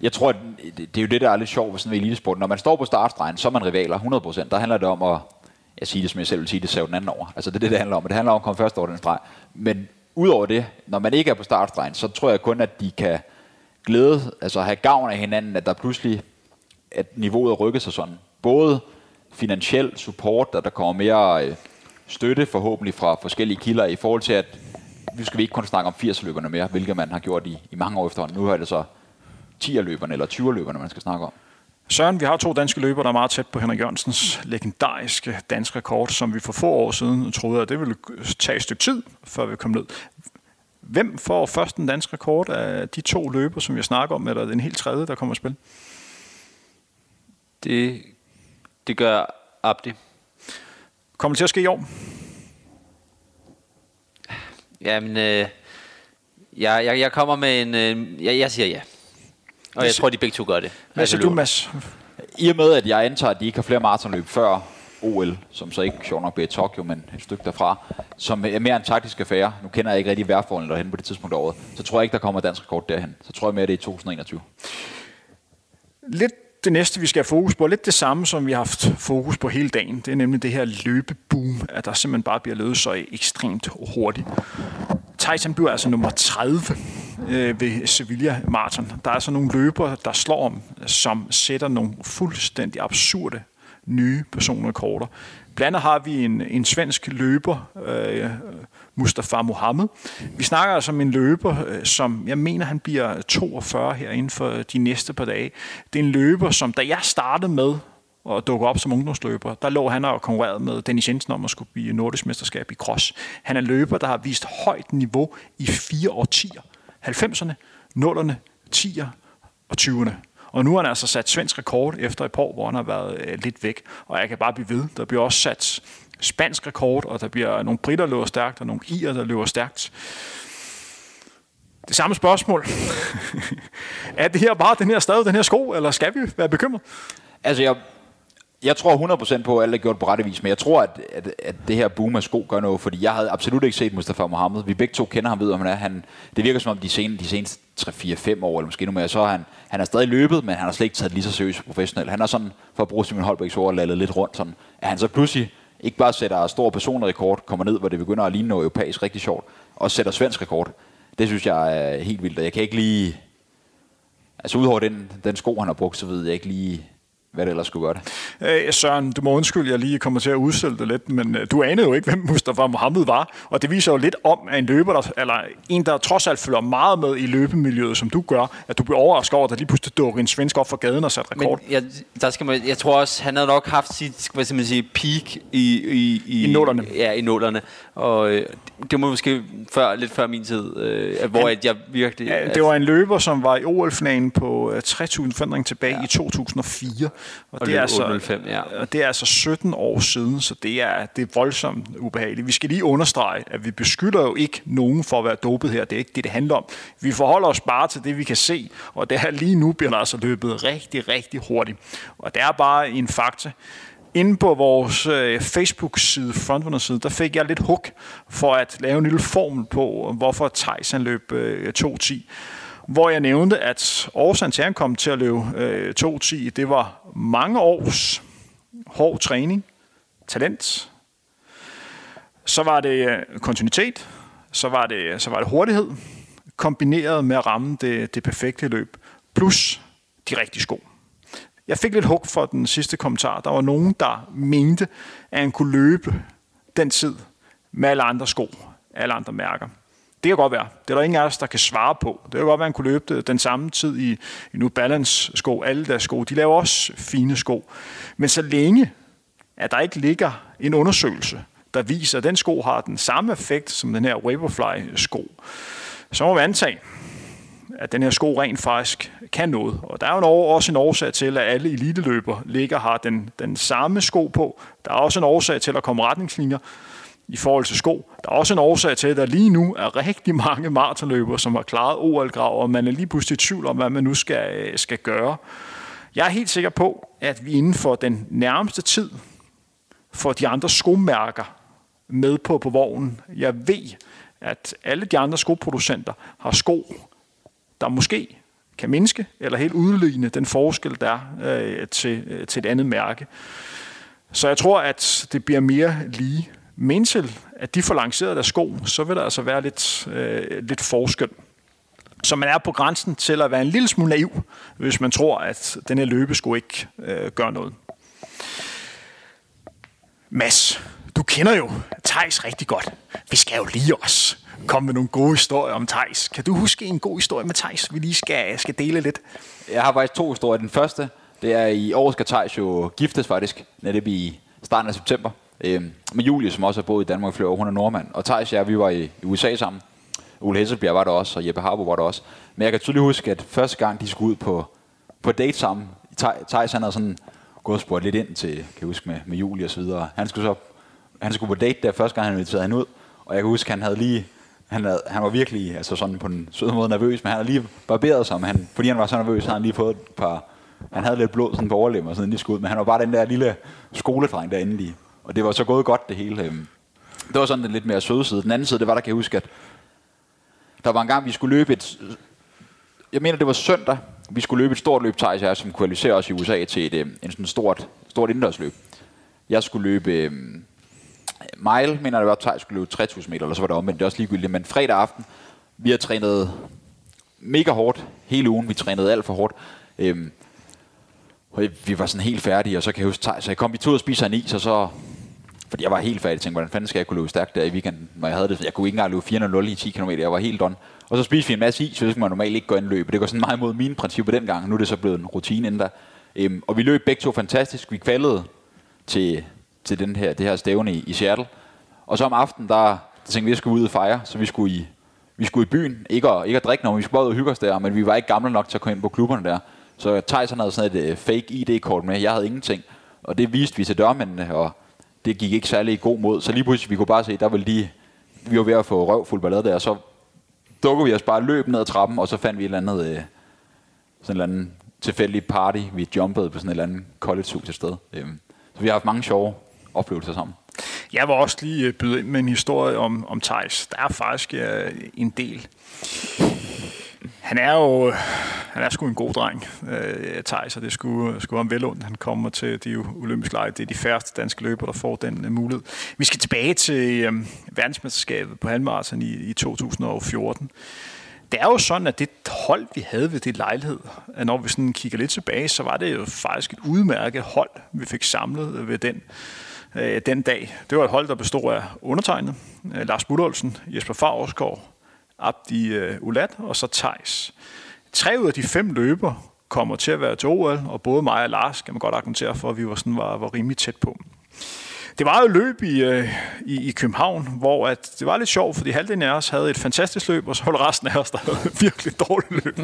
Jeg tror, at det, er jo det, der er lidt sjovt ved sådan en elitesport. Når man står på startstregen, så er man rivaler 100%. Der handler det om at, jeg siger det som jeg selv vil sige, det ser den anden over. Altså det er det, det handler om. Det handler om at komme først over den streg. Men udover det, når man ikke er på startstregen, så tror jeg kun, at de kan glæde, altså have gavn af hinanden, at der pludselig, at niveauet rykker rykket sig sådan. Både finansiel support, at der kommer mere øh, støtte forhåbentlig fra forskellige kilder i forhold til, at nu skal vi ikke kun snakke om 80-løberne mere, hvilket man har gjort i, i mange år efterhånden. Nu er det så 10-løberne eller 20-løberne, man skal snakke om. Søren, vi har to danske løbere, der er meget tæt på Henrik Jørgensens legendariske danske rekord, som vi for få år siden troede, at det ville tage et stykke tid, før vi kom ned. Hvem får først den danske rekord af de to løber, som jeg snakker om, eller den helt tredje, der kommer at spille? Det, det gør Abdi. Kommer det til at ske i år? Jamen, øh, jeg, jeg, jeg kommer med en... Øh, jeg, jeg siger ja. Og jeg tror, de begge to gør det. Hvad siger du, Mads? I og med, at jeg antager, at de ikke har flere maratonløb før OL, som så ikke sjovt nok bliver i Tokyo, men et stykke derfra, som er mere en taktisk affære. Nu kender jeg ikke rigtig vejrforholdene derhen på det tidspunkt af året. Så tror jeg ikke, der kommer dansk rekord derhen. Så tror jeg mere, det er i 2021. Lidt det næste, vi skal have fokus på, lidt det samme, som vi har haft fokus på hele dagen. Det er nemlig det her løbeboom, at der simpelthen bare bliver løbet så ekstremt hurtigt. Tyson bliver altså nummer 30 øh, ved Sevilla Marathon. Der er altså nogle løbere, der slår om, som sætter nogle fuldstændig absurde nye personrekorder. Blandt andet har vi en, en svensk løber, øh, Mustafa Mohammed. Vi snakker altså om en løber, øh, som jeg mener, han bliver 42 her inden for de næste par dage. Det er en løber, som da jeg startede med og dukke op som ungdomsløber, der lå han og konkurrerede med Dennis Jensen om at skulle blive nordisk mesterskab i cross. Han er løber, der har vist højt niveau i fire årtier. 90'erne, 0'erne, 10'erne og 20'erne. Og nu har han altså sat svensk rekord efter et par år, hvor han har været øh, lidt væk. Og jeg kan bare blive ved. Der bliver også sat spansk rekord, og der bliver nogle britter, der løber stærkt, og nogle irer, der løber stærkt. Det samme spørgsmål. <laughs> er det her bare den her stadig den her sko, eller skal vi være bekymret? Altså, jeg, jeg tror 100% på, at alt er gjort på rette vis, men jeg tror, at, at, at det her boom af sko gør noget, fordi jeg havde absolut ikke set Mustafa Mohammed. Vi begge to kender ham, ved, om han er. Han, det virker som om de, sen, de seneste 3-4-5 år, eller måske nu mere, så han, han er stadig løbet, men han har slet ikke taget lige så seriøst professionelt. Han er sådan, for at bruge Simon Holbæks ord, lallet lidt rundt. Sådan, at han så pludselig ikke bare sætter stor personrekord, kommer ned, hvor det begynder at ligne noget europæisk rigtig sjovt, og sætter svensk rekord. Det synes jeg er helt vildt, og jeg kan ikke lige... Altså udover den, den sko, han har brugt, så ved jeg ikke lige hvad det ellers skulle gøre det. Øh, Søren, du må undskylde, jeg lige kommer til at udsætte det lidt, men øh, du anede jo ikke, hvem Mustafa Mohammed var, og det viser jo lidt om, at en løber, der, eller en, der trods alt følger meget med i løbemiljøet, som du gør, at du bliver overrasket over, at der lige pludselig dukker en svensk op for gaden og satte rekord. Men jeg, der skal man, jeg tror også, han havde nok haft sit hvad skal man sige, peak i, i, I nullerne. Ja, i nullerne. Og øh, det var måske før, lidt før min tid, øh, hvor Han- at jeg virkelig... Ja, det var en løber, som var i OL-finalen på øh, 3.000 forandring tilbage ja. i 2004. Og, Og det er altså, 8.05, ja. og det er altså 17 år siden, så det er, det er voldsomt ubehageligt. Vi skal lige understrege, at vi beskylder jo ikke nogen for at være dopet her. Det er ikke det, det handler om. Vi forholder os bare til det, vi kan se, og det her lige nu bliver der altså løbet rigtig, rigtig hurtigt. Og det er bare en fakta. Inde på vores øh, Facebook-side, Frontrunner-side, der fik jeg lidt hug for at lave en lille formel på, hvorfor Thijs løb øh, 2.10. Hvor jeg nævnte, at årsagen til, at han kom til at løbe øh, 2.10, det var mange års hård træning, talent, så var det øh, kontinuitet, så var det, så var det hurtighed, kombineret med at ramme det, det perfekte løb, plus de rigtige sko. Jeg fik lidt hug for den sidste kommentar. Der var nogen, der mente, at han kunne løbe den tid med alle andre sko, alle andre mærker. Det kan godt være. Det er der ingen af os, der kan svare på. Det kan godt være, at han kunne løbe den samme tid i, i New Balance sko, alle deres sko. De laver også fine sko. Men så længe, at der ikke ligger en undersøgelse, der viser, at den sko har den samme effekt som den her Vaporfly sko, så må vi antage, at den her sko rent faktisk kan noget. Og der er jo en også en årsag til, at alle eliteløber ligger har den, den samme sko på. Der er også en årsag til, at der kommer retningslinjer i forhold til sko. Der er også en årsag til, at der lige nu er rigtig mange maratonløbere, som har klaret OL-grav, og man er lige pludselig i tvivl om, hvad man nu skal, øh, skal gøre. Jeg er helt sikker på, at vi inden for den nærmeste tid får de andre skomærker med på på vognen. Jeg ved, at alle de andre skoproducenter har sko, der måske kan mindske eller helt udligne den forskel, der er øh, til, øh, til et andet mærke. Så jeg tror, at det bliver mere lige. Men at de får lanceret deres sko, så vil der altså være lidt, øh, lidt forskel. Så man er på grænsen til at være en lille smule naiv, hvis man tror, at den her løbesko ikke øh, gør noget. Mads, du kender jo Tejs rigtig godt. Vi skal jo lige os komme med nogle gode historier om Tejs. Kan du huske en god historie med Tejs, vi lige skal, skal dele lidt? Jeg har faktisk to historier. Den første, det er i år skal Thijs jo giftes faktisk, netop i starten af september. Øh, med Julie, som også har boet i Danmark i flere år, hun er nordmand. Og Thijs og jeg, vi var i, i USA sammen. Ole Hesselbjerg var der også, og Jeppe Harbo var der også. Men jeg kan tydeligt huske, at første gang de skulle ud på, på date sammen, Thijs han havde sådan gået og spurgt lidt ind til, kan jeg huske, med, med Julie og så videre. Han skulle så han skulle på date der første gang, han inviterede hende ud. Og jeg kan huske, han havde lige han, havde, han var virkelig altså sådan på en sød måde nervøs, men han havde lige barberet sig, han, fordi han var så nervøs, havde han lige fået et par, han havde lidt blod sådan på overlemmer, sådan lige skud, men han var bare den der lille skoledreng derinde lige. Og det var så gået godt det hele. Øhm. Det var sådan den lidt mere søde side. Den anden side, det var, der kan jeg huske, at der var en gang, vi skulle løbe et, jeg mener, det var søndag, vi skulle løbe et stort løb, Thijs jeg, som kvalificerer os i USA til et, øhm, en sådan stort, stort indendørsløb. Jeg skulle løbe øh, mile, mener det var, Thijs skulle løbe 3000 meter, eller så var det omvendt, det er også ligegyldigt. Men fredag aften, vi har trænet mega hårdt hele ugen, vi trænede alt for hårdt. Øhm, og vi var sådan helt færdige, og så kan jeg huske, Thijs, så jeg kom vi tog og spiser en is, og så fordi jeg var helt færdig, tænkte, hvordan fanden skal jeg kunne løbe stærkt der i weekenden, når jeg havde det. Jeg kunne ikke engang løbe 4.00 i 10 km, jeg var helt done. Og så spiste vi en masse is, så man normalt ikke gå ind og løbe. Det går sådan meget imod mine principper dengang. Nu er det så blevet en rutine inden der. Øhm, og vi løb begge to fantastisk. Vi kvalede til, til den her, det her stævne i, i Seattle. Og så om aftenen, der, der tænkte vi, at vi skulle ud og fejre, så vi skulle i, vi skulle i byen. Ikke at, ikke at drikke noget, vi skulle bare ud og hygge os der, men vi var ikke gamle nok til at komme ind på klubberne der. Så Thijs havde sådan et øh, fake ID-kort med, jeg havde ingenting. Og det viste vi til dørmændene, og det gik ikke særlig god mod. Så lige pludselig, vi kunne bare se, der ville lige, vi var ved at få røvfuld ballade der, og så dukkede vi os bare løb ned ad trappen, og så fandt vi et eller andet, øh, sådan en eller andet tilfældig party. Vi jumpede på sådan et eller andet college-hus et sted. Um, så vi har haft mange sjove oplevelser sammen. Jeg vil også lige øh, byde ind med en historie om, om Thijs. Der er faktisk øh, en del. Han er jo øh, han er sgu en god dreng, øh, Thijs, og det skulle, skulle ham vel. Han kommer til de olympiske lege. Det er de færreste danske løbere, der får den øh, mulighed. Vi skal tilbage til øh, verdensmesterskabet på halvmarathon i, i 2014. det er jo sådan, at det hold, vi havde ved det lejlighed, at når vi sådan kigger lidt tilbage, så var det jo faktisk et udmærket hold, vi fik samlet øh, ved den, øh, den dag. Det var et hold, der bestod af undertegnet, øh, Lars Budolsen, Jesper Favsgaard, Abdi øh, Ulat og så Tejs. Tre ud af de fem løber kommer til at være til OL, og både mig og Lars kan man godt argumentere for, at vi var, sådan, var, var rimelig tæt på. Det var jo løb i, øh, i, i København, hvor at det var lidt sjovt, fordi halvdelen af os havde et fantastisk løb, og så var resten af os, der havde et virkelig dårligt løb.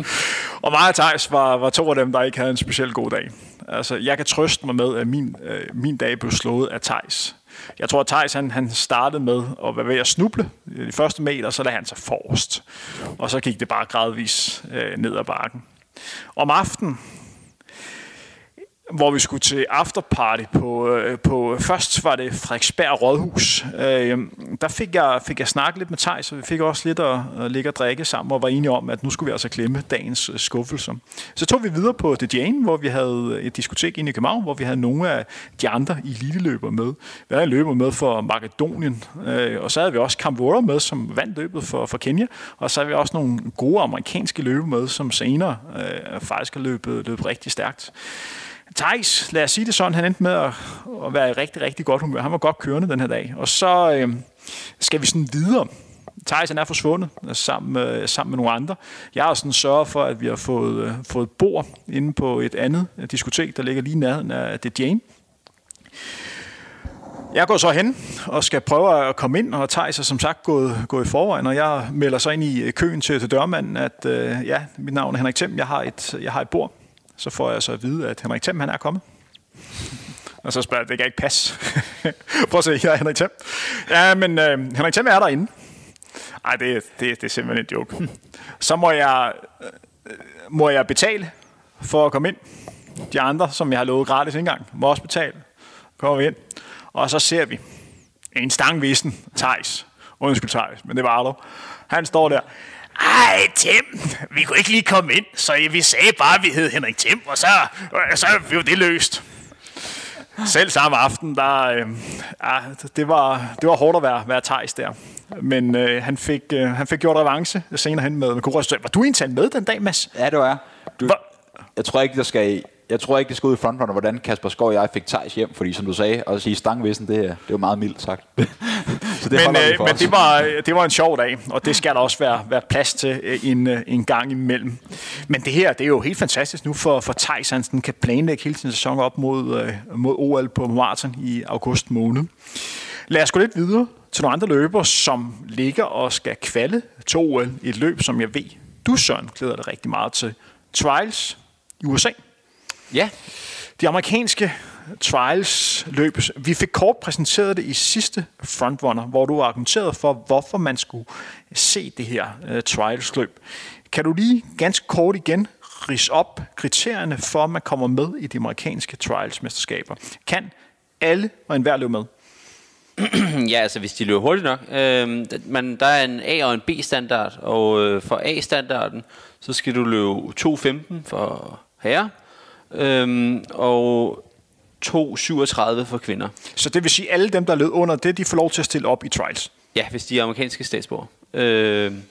Og mig og Thijs var, var to af dem, der ikke havde en specielt god dag. Altså, jeg kan trøste mig med, at min, øh, min dag blev slået af Thijs. Jeg tror, at Thijs han, han startede med at være ved at snuble de første meter, så lagde han sig forrest. Og så gik det bare gradvis øh, ned ad bakken. Om aftenen, hvor vi skulle til afterparty på, øh, på øh, først var det Frederiksberg Rådhus. Øh, der fik jeg, fik jeg snakket lidt med Tej, så vi fik også lidt at, at ligge og drikke sammen, og var enige om, at nu skulle vi altså klemme dagens øh, skuffelser. skuffelse. Så tog vi videre på The Jane, hvor vi havde et diskotek inde i København, hvor vi havde nogle af de andre eliteløbere med. Vi havde en løber med for Makedonien, øh, og så havde vi også Camvora med, som vandt løbet for, for Kenya, og så havde vi også nogle gode amerikanske løber med, som senere øh, faktisk har løbet, løbet rigtig stærkt. Thijs, lad os sige det sådan, han endte med at, at være i rigtig, rigtig godt humør. Han var godt kørende den her dag. Og så øh, skal vi sådan videre. Thijs han er forsvundet sammen med, sammen med nogle andre. Jeg har sådan sørget for, at vi har fået, øh, fået bord inde på et andet øh, diskotek, der ligger lige nærheden af det Jane. Jeg går så hen og skal prøve at komme ind, og Thijs er som sagt gået, gået i forvejen, og jeg melder så ind i øh, køen til, til dørmanden, at øh, ja, mit navn er Henrik Thiem, jeg har et, jeg har et bord. Så får jeg så at vide, at Henrik Thiem, han er kommet. Og så spørger jeg, det kan ikke passe. <laughs> Prøv at se, jeg er Henrik Thiem. Ja, men øh, Henrik Thiem er derinde. Nej, det, det, det er simpelthen en joke. Så må jeg, øh, må jeg betale for at komme ind. De andre, som jeg har lovet gratis indgang, må også betale. Kommer vi ind. Og så ser vi en stangvisen, Thijs. Undskyld Thijs, men det var Arlo. Han står der. Ej, Tim, vi kunne ikke lige komme ind, så vi sagde bare, at vi hed Henrik Tim, og så, så blev det løst. Selv samme aften, der, øh, ja, det, var, det var hårdt at være, være Thijs der. Men øh, han, fik, øh, han fik gjort revanche senere hen med, med Var du egentlig med den dag, Mads? Ja, det var Du, jeg tror ikke, der skal jeg tror ikke, det skal ud i frontrunner, hvordan Kasper Skov og jeg fik Thijs hjem, fordi som du sagde, at sige stangvissen, det, det var meget mildt sagt. <laughs> så det men øh, men det, var, det var en sjov dag, og det skal der også være, være plads til øh, en, øh, en gang imellem. Men det her, det er jo helt fantastisk nu for, for Thijs, han kan planlægge hele sin sæson op mod, øh, mod OL på maraton i august måned. Lad os gå lidt videre til nogle andre løber, som ligger og skal kvalde til OL i et løb, som jeg ved, du Søren glæder dig rigtig meget til. Trials i USA. Ja. De amerikanske trials løb. Vi fik kort præsenteret det i sidste Frontrunner, hvor du argumenterede for, hvorfor man skulle se det her uh, trials løb. Kan du lige ganske kort igen rise op kriterierne for, at man kommer med i de amerikanske trials-mesterskaber? Kan alle og enhver løbe med? <clears throat> ja, altså hvis de løber hurtigt nok. Øh, man, der er en A- og en B-standard, og øh, for A-standarden, så skal du løbe 2.15 for herre, øhm, og 2,37 for kvinder. Så det vil sige, at alle dem, der lød under det, de får lov til at stille op i trials? Ja, hvis de er amerikanske statsborger. Øhm,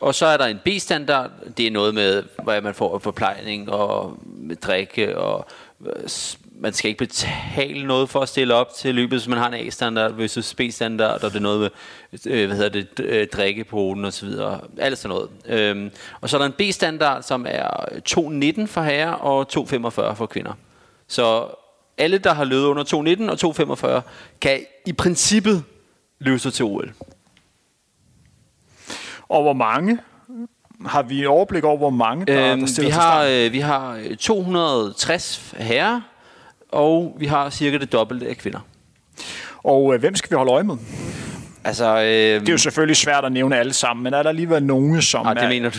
og så er der en B-standard. Det er noget med, hvad man får af forplejning og med drikke og man skal ikke betale noget for at stille op til løbet, hvis man har en A-standard versus B-standard, og det er noget med, øh, hvad hedder det, øh, drikkepoten og så videre, alt sådan noget. Øhm, og så er der en B-standard, som er 2.19 for herrer og 2.45 for kvinder. Så alle, der har løbet under 2.19 og 2.45, kan i princippet løbe sig til OL. Og hvor mange har vi overblik over, hvor mange der, øhm, der stiller vi har, øh, vi har 260 herrer, og vi har cirka det dobbelte af kvinder. Og øh, hvem skal vi holde øje med? Altså, øh, det er jo selvfølgelig svært at nævne alle sammen, men er der alligevel nogen, som ah, det er, mener du.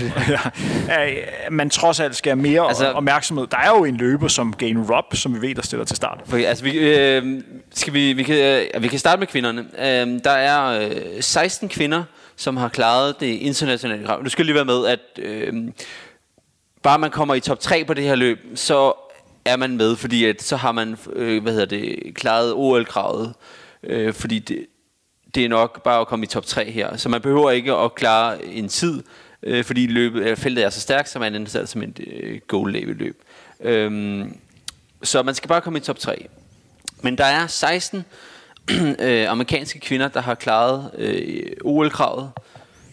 <laughs> er, man trods alt skal have mere altså, opmærksomhed? Der er jo en løber som Gain Rob, som vi ved, der stiller til start. For, altså, vi, øh, skal vi, vi, kan, øh, vi kan starte med kvinderne. Øh, der er øh, 16 kvinder, som har klaret det internationale krav. Du skal lige være med, at øh, bare man kommer i top 3 på det her løb, så er man med, fordi at, så har man øh, hvad hedder det, klaret OL-kravet. Øh, fordi det, det er nok bare at komme i top 3 her. Så man behøver ikke at klare en tid øh, fordi løbet, øh, feltet er så stærkt, så man ender selv som et øh, goal løb. Øhm, så man skal bare komme i top 3. Men der er 16 <clears throat> øh, amerikanske kvinder, der har klaret øh, OL-kravet.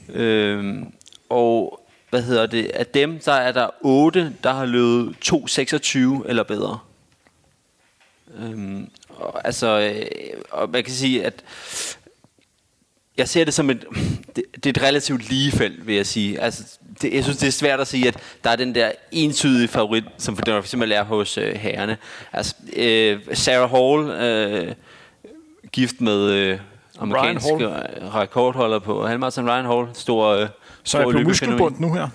Øh, og hvad hedder det? Af dem, der er der 8, der har løbet 2.26 eller bedre. Øhm, og, altså, øh, og man kan sige, at jeg ser det som et, <clears throat> det, det er et relativt lige felt, vil jeg sige. Altså, det, jeg synes, det er svært at sige, at der er den der entydige favorit, som for eksempel er hos øh, herrene. Altså, øh, Sarah Hall, øh, gift med øh, amerikansk rekordholder på halvmarathon Ryan Hall, stor øh, Så er på muskelbund nu her?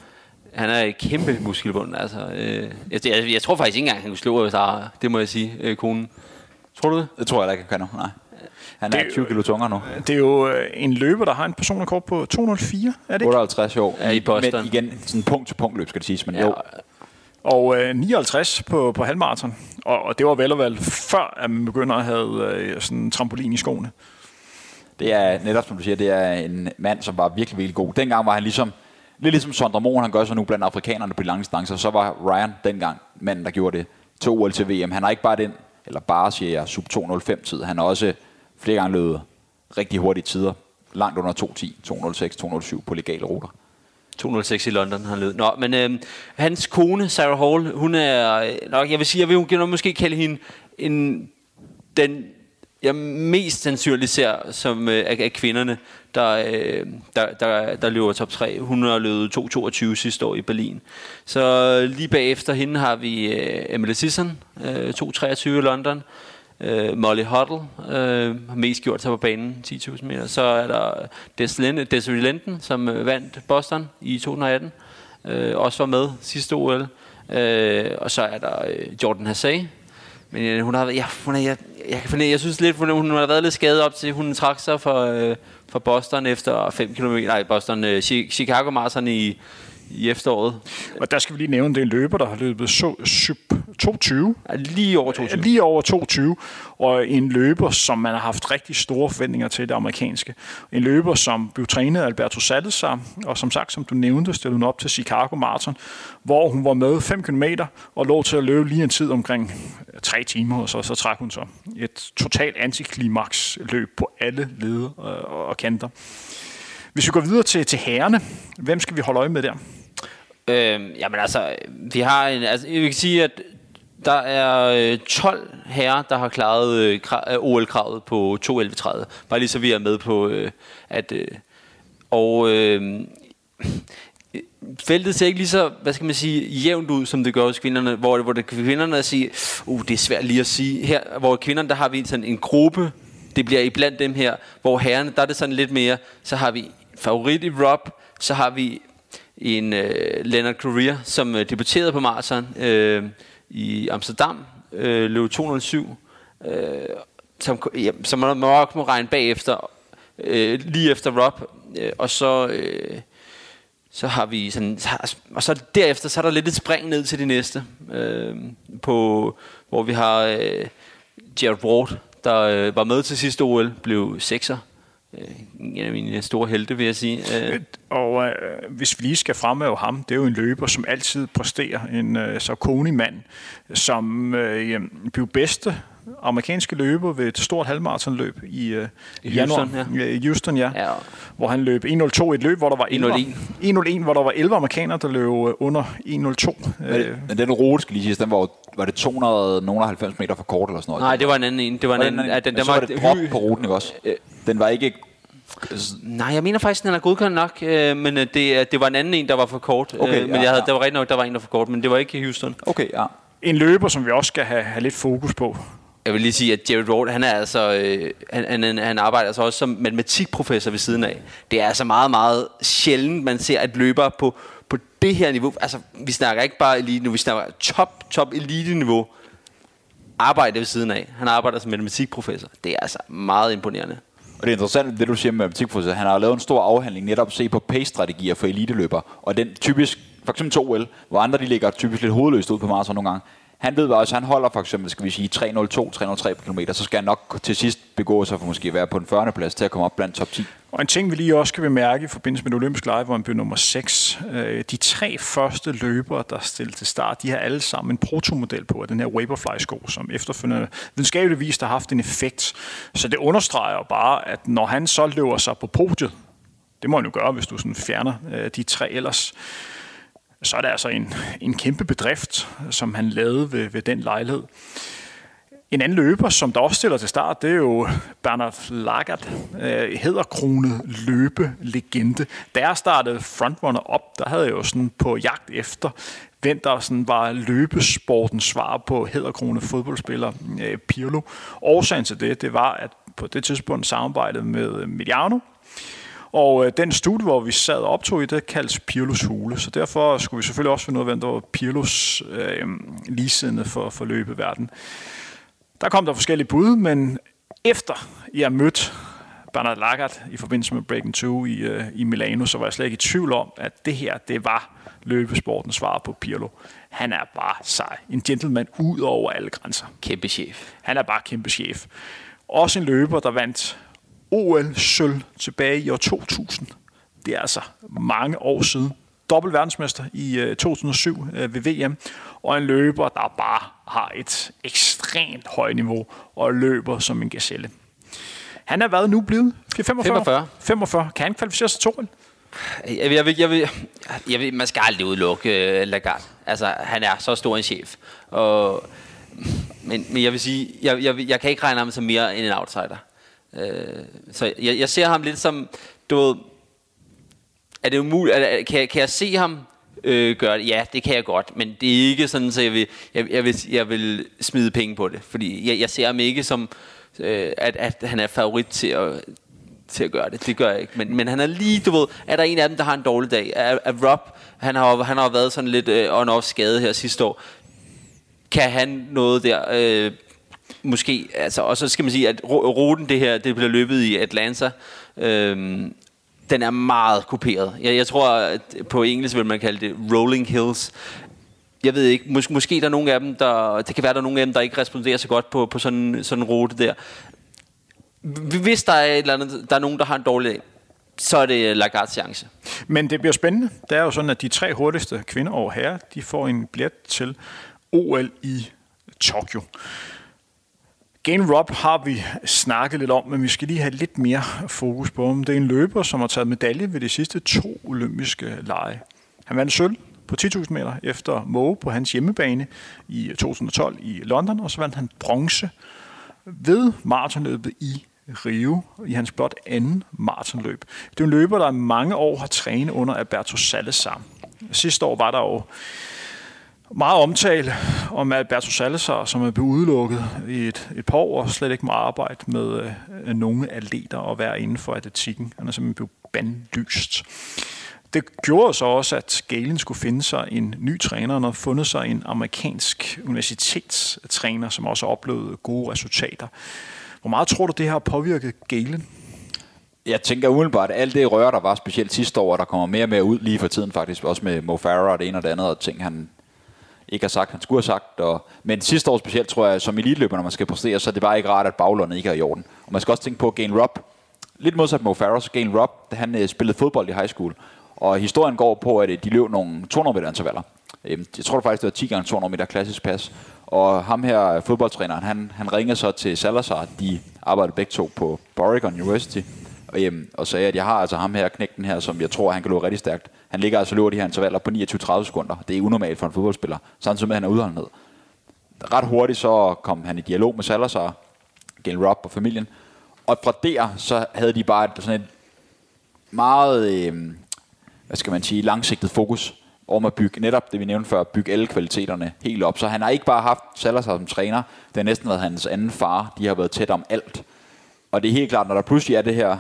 Han er et kæmpe muskelbund. Altså, øh, jeg, jeg, jeg, tror faktisk ikke engang, han kunne slå Sara. Det må jeg sige, øh, konen. Tror du det? Det tror jeg ikke, han kan. Nej. Han er 20 kilo tungere nu. Det er jo øh, en løber, der har en personrekord på 204, er det ikke? 58 år. Ja, i Boston. Men igen, sådan punkt til punkt løb, skal det siges. Men ja. jo. Og øh, 59 på, på halvmarathon. Og, og det var vel og vel før, at man begynder at have øh, sådan en trampolin i skoene. Det er netop, som du siger, det er en mand, som var virkelig, virkelig god. Dengang var han ligesom, lidt ligesom Sondre Moen, han gør så nu blandt afrikanerne på de lange distancer, så var Ryan dengang manden, der gjorde det til OL til VM. Han har ikke bare den, eller bare siger jeg, sub 205 tid. Han har også flere gange løbet rigtig hurtige tider. Langt under 210, 206, 207 på legale ruter. 206 i London, han lød. Nå, men øh, hans kone, Sarah Hall, hun er nok, jeg vil sige, jeg vil hun måske kalde hende en, den, jeg mest sandsynligt ser som øh, af, af kvinderne, der, øh, der, der, der løber top 3. Hun har løbet 2.22 sidste år i Berlin. Så øh, lige bagefter hende har vi øh, Emily Sisson, øh, 2.23 i London. Øh, Molly Huddle øh, har mest gjort sig på banen, 10.000 meter. Så er der Desiree Linden, som øh, vandt Boston i 2018. Øh, også var med sidste OL. Øh, og så er der øh, Jordan Hassay. Men øh, hun har ja, hun er, jeg, jeg, kan fornemme, jeg synes lidt, hun, hun har været lidt skadet op til, hun trak sig for, øh, for Boston efter 5 km, nej, Boston, øh, Chicago Marathon i, i efteråret. Og der skal vi lige nævne, det er en løber, der har løbet så, sub 22. Ja, lige over 22. Lige over 22. Og en løber, som man har haft rigtig store forventninger til det amerikanske. En løber, som blev trænet af Alberto Salazar, og som sagt, som du nævnte, stillede hun op til Chicago Marathon, hvor hun var med 5 km og lå til at løbe lige en tid omkring 3 timer, og så, så trak hun så et totalt antiklimaks løb på alle leder og kanter. Hvis vi går videre til, til herrene, hvem skal vi holde øje med der? Øhm, jamen altså, vi har en, altså, vi kan sige, at der er øh, 12 herrer, der har klaret øh, øh OL-kravet på 2.11.30. Bare lige så vi er med på, øh, at... Øh, og øh, feltet ser ikke lige så, hvad skal man sige, jævnt ud, som det gør hos kvinderne, hvor, hvor det kvinderne siger, uh, det er svært lige at sige. Her, hvor kvinderne, der har vi sådan en gruppe, det bliver iblandt dem her, hvor herrerne, der er det sådan lidt mere, så har vi favorit i Rob, så har vi en øh, Leonard Courier, som øh, debuterede på maraton øh, i Amsterdam, øh, løb 207, øh, som, ja, som man nok må regne bagefter, øh, lige efter Rob, øh, og så... Øh, så har vi sådan, og så derefter, så er der lidt et spring ned til de næste, øh, på, hvor vi har øh, Jared Ward, der øh, var med til sidste OL, blev sekser, Øh, en af mine store helte, vil jeg sige. Øh. Og øh, hvis vi lige skal fremhæve ham, det er jo en løber, som altid præsterer. En øh, Saucony-mand, som øh, blev bedste amerikanske løber ved et stort halvmaratonløb i, øh, I januar. Houston, ja. I Houston, ja. ja. Hvor han løb 1.02 i et løb, hvor der var 11, 1.01, hvor der var 11 amerikanere, der løb øh, under 1.02. Men, øh. men den rute, skal lige sige, den var, var det 290 meter for kort eller sådan noget? Nej, det var en anden en. Det var en anden, ja, den, den var, var det drop på ruten, ikke også? Øh, den var ikke Nej, jeg mener faktisk, at den er godkendt nok, øh, men øh, det, det var en anden en, der var for kort. Okay, øh, men ja, jeg havde, ja. der var rigtig nok, der var en, der var for kort, men det var ikke Houston. Okay, ja. En løber, som vi også skal have, have lidt fokus på. Jeg vil lige sige, at Jared Ward, han er altså, øh, han, han, han arbejder altså også som matematikprofessor ved siden af. Det er altså meget, meget sjældent, man ser at løber på, på det her niveau. Altså, vi snakker ikke bare elite nu, vi snakker top, top elite niveau. Arbejde ved siden af. Han arbejder som matematikprofessor. Det er altså meget imponerende. Og det er interessant, det du siger med matematikprofessor. Han har lavet en stor afhandling netop at se på pace-strategier for eliteløbere. Og den typisk, for eksempel 2L, hvor andre de ligger typisk lidt hovedløst ud på maraton nogle gange, han ved også, han holder for eksempel, skal vi sige, 302, 303 på kilometer, så skal han nok til sidst begå sig for måske være på en 40. plads til at komme op blandt top 10. Og en ting, vi lige også kan bemærke i forbindelse med det olympiske lege, hvor han blev nummer 6. Øh, de tre første løbere, der stillede til start, de har alle sammen en protomodel på af den her Vaporfly-sko, som efterfølgende videnskabeligvis har haft en effekt. Så det understreger bare, at når han så løber sig på podiet, det må han jo gøre, hvis du sådan fjerner øh, de tre ellers, så er det altså en, en kæmpe bedrift, som han lavede ved, ved den lejlighed. En anden løber, som der også stiller til start, det er jo Bernard Lagat, øh, hedderkronet løbelegende. Da jeg startede frontrunner op, der havde jeg jo sådan på jagt efter, hvem der sådan var løbesportens svar på hedderkronet fodboldspiller øh, Pirlo. Årsagen til det, det var, at på det tidspunkt samarbejdede med Mediano, og øh, den studie, hvor vi sad og optog i, det kaldes Pirlos hule. Så derfor skulle vi selvfølgelig også finde ud af, hvem der var Pirlos øh, ligesidende for, for løbeverden. Der kom der forskellige bud, men efter jeg mødt Bernard Lagat i forbindelse med Breaking 2 i, øh, i Milano, så var jeg slet ikke i tvivl om, at det her, det var løbesportens svar på Pirlo. Han er bare sej. En gentleman ud over alle grænser. Kæmpe chef. Han er bare kæmpe chef. Også en løber, der vandt OL-sølv tilbage i år 2000. Det er altså mange år siden. Dobbelt verdensmester i 2007 øh, øh, ved VM. Og en løber, der bare har et ekstremt højt niveau og løber som en gazelle. Han er været nu blevet? 45? 45. 45. Kan han kvalificere sig til jeg vil, jeg vil, jeg vil, jeg vil, man skal aldrig udelukke uh, Lagarde. Altså, han er så stor en chef. Og, men, men jeg vil sige, jeg, jeg, jeg kan ikke regne ham som mere end en outsider. Øh, så jeg, jeg ser ham lidt som, du ved, er det umuligt, er, kan, kan jeg se ham øh, gøre det? Ja, det kan jeg godt, men det er ikke sådan, så jeg vil, jeg, jeg vil, jeg vil smide penge på det, fordi jeg, jeg ser ham ikke som, øh, at, at han er favorit til at, til at gøre det. Det gør jeg ikke. Men, men han er lige, du ved, er der en af dem, der har en dårlig dag? Er, er Rob, han har, han har været sådan lidt øh, on-off skade her sidste år. Kan han noget der? Øh, måske, altså, og så skal man sige, at ruten det her, det bliver løbet i Atlanta, øhm, den er meget kuperet. Jeg, jeg tror, at på engelsk vil man kalde det Rolling Hills. Jeg ved ikke, mås- måske der er nogle af dem, der, det kan være, der er nogle af dem, der ikke responderer så godt på, på sådan, sådan en rute der. Hvis der er, et eller andet, der er nogen, der har en dårlig dag, så er det Lagards chance. Men det bliver spændende. Det er jo sådan, at de tre hurtigste kvinder og herrer, de får en billet til OL i Tokyo. Gain Rob har vi snakket lidt om, men vi skal lige have lidt mere fokus på ham. Det er en løber, som har taget medalje ved de sidste to olympiske lege. Han vandt sølv på 10.000 meter efter Moe på hans hjemmebane i 2012 i London, og så vandt han bronze ved maratonløbet i Rio i hans blot anden maratonløb. Det er en løber, der mange år har trænet under Alberto Salazar. Sidste år var der jo meget omtale om Alberto Salazar, som er blevet udelukket i et, et par år, og slet ikke må arbejde med øh, nogle atleter og være inden for atletikken. Han er simpelthen blevet bandlyst. Det gjorde så også, at Galen skulle finde sig en ny træner, og har fundet sig en amerikansk universitetstræner, som også oplevede gode resultater. Hvor meget tror du, det har påvirket Galen? Jeg tænker umiddelbart, at alt det røre, der var specielt sidste år, der kommer mere og mere ud lige for tiden faktisk, også med Mo Farah og det ene og det andet, og ting, han ikke har sagt, han skulle have sagt. Og, men sidste år specielt, tror jeg, som elitløber, når man skal præstere, så er det bare ikke rart, at baglånet ikke er i orden. Og man skal også tænke på Gain Rob. Lidt modsat Mo Farah, så Gain Rob, han øh, spillede fodbold i high school. Og historien går på, at øh, de løb nogle 200 meter intervaller. Uh, jeg tror faktisk, det var 10 gange 200 meter klassisk pas. Og ham her, øh, fodboldtræneren, han, han ringede så til Salazar. De arbejdede begge to på Oregon University. Og, um, og sagde, at jeg har altså ham her, knægten her, som jeg tror, han kan løbe rigtig stærkt. Han ligger altså løber de her intervaller på 29-30 sekunder. Det er unormalt for en fodboldspiller, samtidig med, at han er udholdenhed. Ret hurtigt så kom han i dialog med Salazar, Gail Rob og familien. Og fra der, så havde de bare sådan et meget, øh, hvad skal man sige, langsigtet fokus om at bygge netop det, vi nævnte før, bygge alle kvaliteterne helt op. Så han har ikke bare haft Salazar som træner, det har næsten været hans anden far. De har været tæt om alt. Og det er helt klart, når der pludselig er det her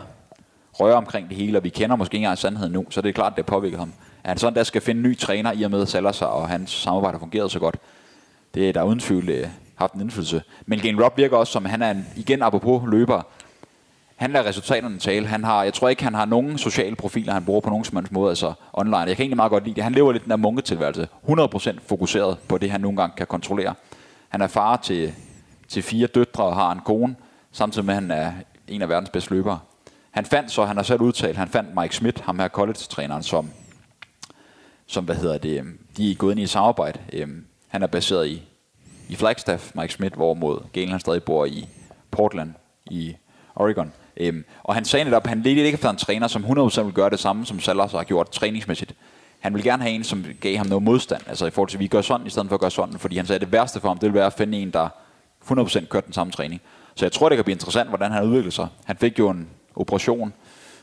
røre omkring det hele, og vi kender måske ikke engang sandheden nu, så det er klart, det påvirker ham. At han sådan der skal finde en ny træner i og med Salazar, og hans samarbejde har fungeret så godt, det er der uden tvivl øh, haft en indflydelse. Men Gene Rob virker også som, han er en, igen apropos løber, han lader resultaterne tale. Han har, jeg tror ikke, han har nogen sociale profiler, han bruger på nogen som helst måde, altså online. Jeg kan egentlig meget godt lide det. Han lever lidt den der munketilværelse. 100% fokuseret på det, han nogle gange kan kontrollere. Han er far til, til fire døtre og har en kone, samtidig med, at han er en af verdens bedste løbere. Han fandt så, han har selv udtalt, han fandt Mike Schmidt, ham her college-træneren, som, som hvad hedder det, øhm, de er gået ind i et samarbejde. Øhm, han er baseret i, i Flagstaff, Mike Schmidt, hvorimod Galen han stadig bor i Portland i Oregon. Øhm, og han sagde netop, at han lidt ikke efter en træner, som 100% vil gøre det samme, som Salas har gjort træningsmæssigt. Han vil gerne have en, som gav ham noget modstand, altså i forhold til, at vi gør sådan, i stedet for at gøre sådan, fordi han sagde, at det værste for ham, det vil være at finde en, der 100% kørte den samme træning. Så jeg tror, det kan blive interessant, hvordan han udvikler sig. Han fik jo en operation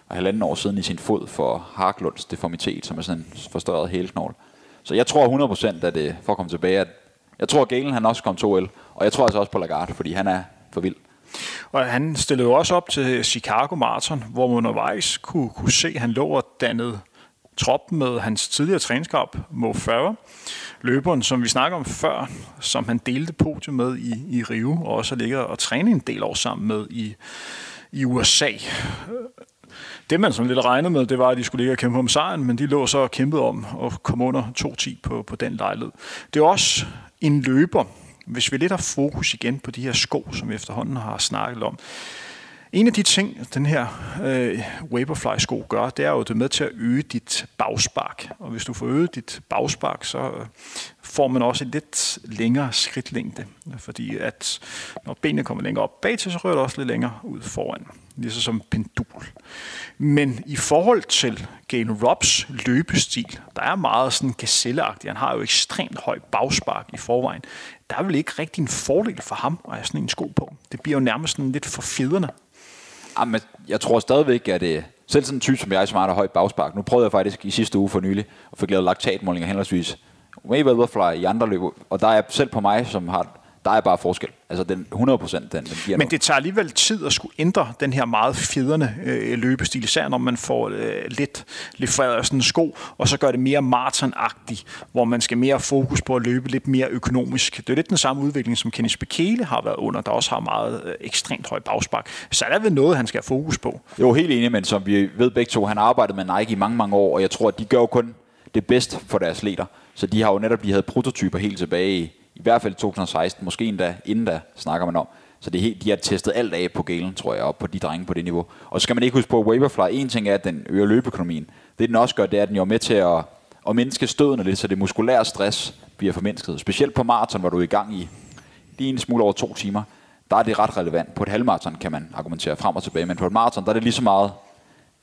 og halvanden år siden i sin fod for Harklunds deformitet, som er sådan en forstørret hælknogle. Så jeg tror 100% at det, for at komme tilbage, at jeg tror, at Galen han også kom 2L, og jeg tror altså også på Lagarde, fordi han er for vild. Og han stillede jo også op til Chicago Marathon, hvor man undervejs kunne, kunne se, at han lå og dannede trop med hans tidligere træningskamp, Mo Farah. Løberen, som vi snakker om før, som han delte podium med i, i Rio, og også ligger og træne en del år sammen med i, i USA. Det man sådan lidt regnede med, det var, at de skulle ligge og kæmpe om sejren, men de lå så og kæmpede om at komme under 2.10 på, på den lejlighed. Det er også en løber, hvis vi lidt har fokus igen på de her sko, som vi efterhånden har snakket om. En af de ting, den her øh, Vaporfly-sko gør, det er jo, det med til at øge dit bagspark. Og hvis du får øget dit bagspark, så øh, får man også en lidt længere skridtlængde. Fordi at når benene kommer længere op bag til, så rører det også lidt længere ud foran. Ligesom som pendul. Men i forhold til Galen Robs løbestil, der er meget sådan gazelleagtig. Han har jo ekstremt høj bagspark i forvejen. Der er vel ikke rigtig en fordel for ham at have sådan en sko på. Det bliver jo nærmest sådan lidt for fjederne. Ah, Jamen, jeg tror stadigvæk, at det, selv sådan en type som jeg, som har højt bagspark. Nu prøvede jeg faktisk i sidste uge for nylig og fik lavet laktatmålinger henholdsvis Mayweather Fly i andre løb, og der er selv på mig, som har der er bare forskel. Altså den 100 procent, den, den giver Men det tager alligevel tid at skulle ændre den her meget fjederne øh, løbestil, især når man får øh, lidt, lidt sådan en sko, og så gør det mere maratonagtigt, hvor man skal mere fokus på at løbe lidt mere økonomisk. Det er lidt den samme udvikling, som Kenny Bekele har været under, der også har meget øh, ekstremt høj bagspark. Så er der vel noget, han skal have fokus på. Jo, helt enig, men som vi ved begge to, han har arbejdet med Nike i mange, mange år, og jeg tror, at de gør jo kun det bedste for deres leder. Så de har jo netop, de havde prototyper helt tilbage i i hvert fald 2016, måske endda inden da, snakker man om. Så det er helt, de har testet alt af på galen, tror jeg, og på de drenge på det niveau. Og så skal man ikke huske på, at Waverfly, en ting er, at den øger løbeøkonomien. Det den også gør, det er, at den jo er med til at, at mindske stødene lidt, så det muskulære stress bliver formindsket. Specielt på maraton, hvor du er i gang i lige en smule over to timer, der er det ret relevant. På et halvmaraton kan man argumentere frem og tilbage, men på et maraton, der er det lige så meget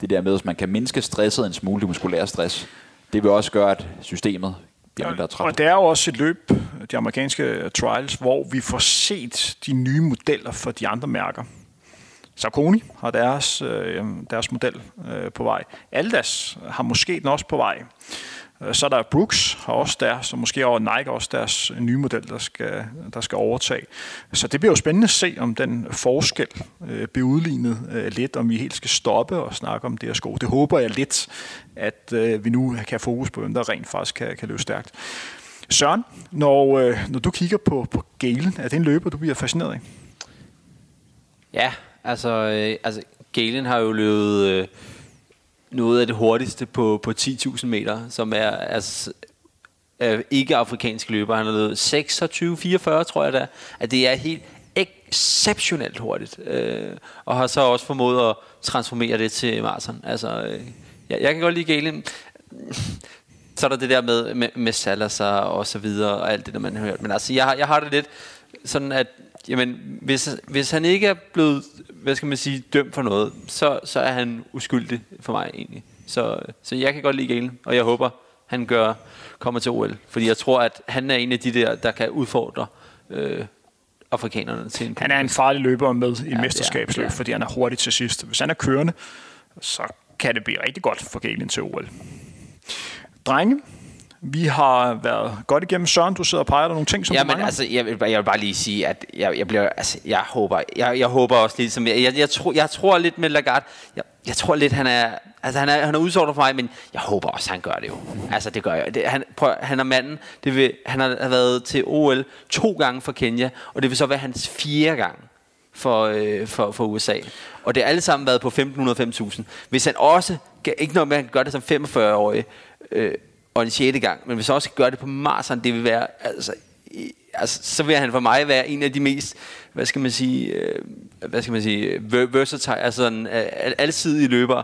det der med, at man kan mindske stresset en smule, det muskulære stress. Det vil også gøre, at systemet bliver mindre træt. Og det er jo også et løb, de amerikanske trials, hvor vi får set de nye modeller for de andre mærker. Saucony har deres, øh, deres model øh, på vej. Aldas har måske den også på vej. Øh, så er der Brooks, har også der, så måske over Nike også deres nye model, der skal, der skal overtage. Så det bliver jo spændende at se, om den forskel øh, bliver udlignet øh, lidt, om vi helt skal stoppe og snakke om det her sko. Det håber jeg lidt, at øh, vi nu kan have fokus på, hvem der rent faktisk kan, kan løbe stærkt. Søren, når, øh, når du kigger på, på Galen, er det en løber, du bliver fascineret af? Ja, altså, øh, altså Galen har jo løbet... Øh, noget af det hurtigste på, på 10.000 meter, som er altså, ikke afrikansk løber. Han har løbet 26-44, tror jeg da. At det er helt exceptionelt hurtigt. Øh, og har så også formået at transformere det til maraton. Altså, øh, jeg, jeg kan godt lide Galen. Så er der det der med, med, med Salazar og så videre, og alt det, der man har hørt. Men altså, jeg, jeg har det lidt sådan, at jamen, hvis, hvis han ikke er blevet, hvad skal man sige, dømt for noget, så, så er han uskyldig for mig egentlig. Så, så jeg kan godt lide Galen, og jeg håber, han gør, kommer til OL. Fordi jeg tror, at han er en af de der, der kan udfordre øh, afrikanerne til en Han er en farlig løber med i ja, mesterskabsløb, ja. fordi han er hurtig til sidst. Hvis han er kørende, så kan det blive rigtig godt for Galen til OL. Drenge, vi har været godt igennem. Søren, du sidder og peger der nogle ting, som ja, men altså, jeg, vil, jeg vil bare lige sige, at jeg, jeg bliver, altså, jeg håber, jeg, jeg håber også lidt, som jeg, jeg, jeg, tror, jeg tror lidt med Lagarde, jeg, jeg tror lidt, han er, altså han er, han er udfordret for mig, men jeg håber også, han gør det jo. Altså det gør jeg. Det, han, prøv, han er manden, det vil, han har været til OL to gange for Kenya, og det vil så være hans fjerde gang for, øh, for, for USA. Og det har alle sammen været på 1.500-5.000. Hvis han også, ikke noget med, at han gør det som 45-årig, øh, og en sjette gang, men hvis han også gør det på maraton, det vil være, altså, i, altså, så vil han for mig være en af de mest, hvad skal man sige, øh, hvad skal man sige, versatile, altså en øh, alsidige løbere,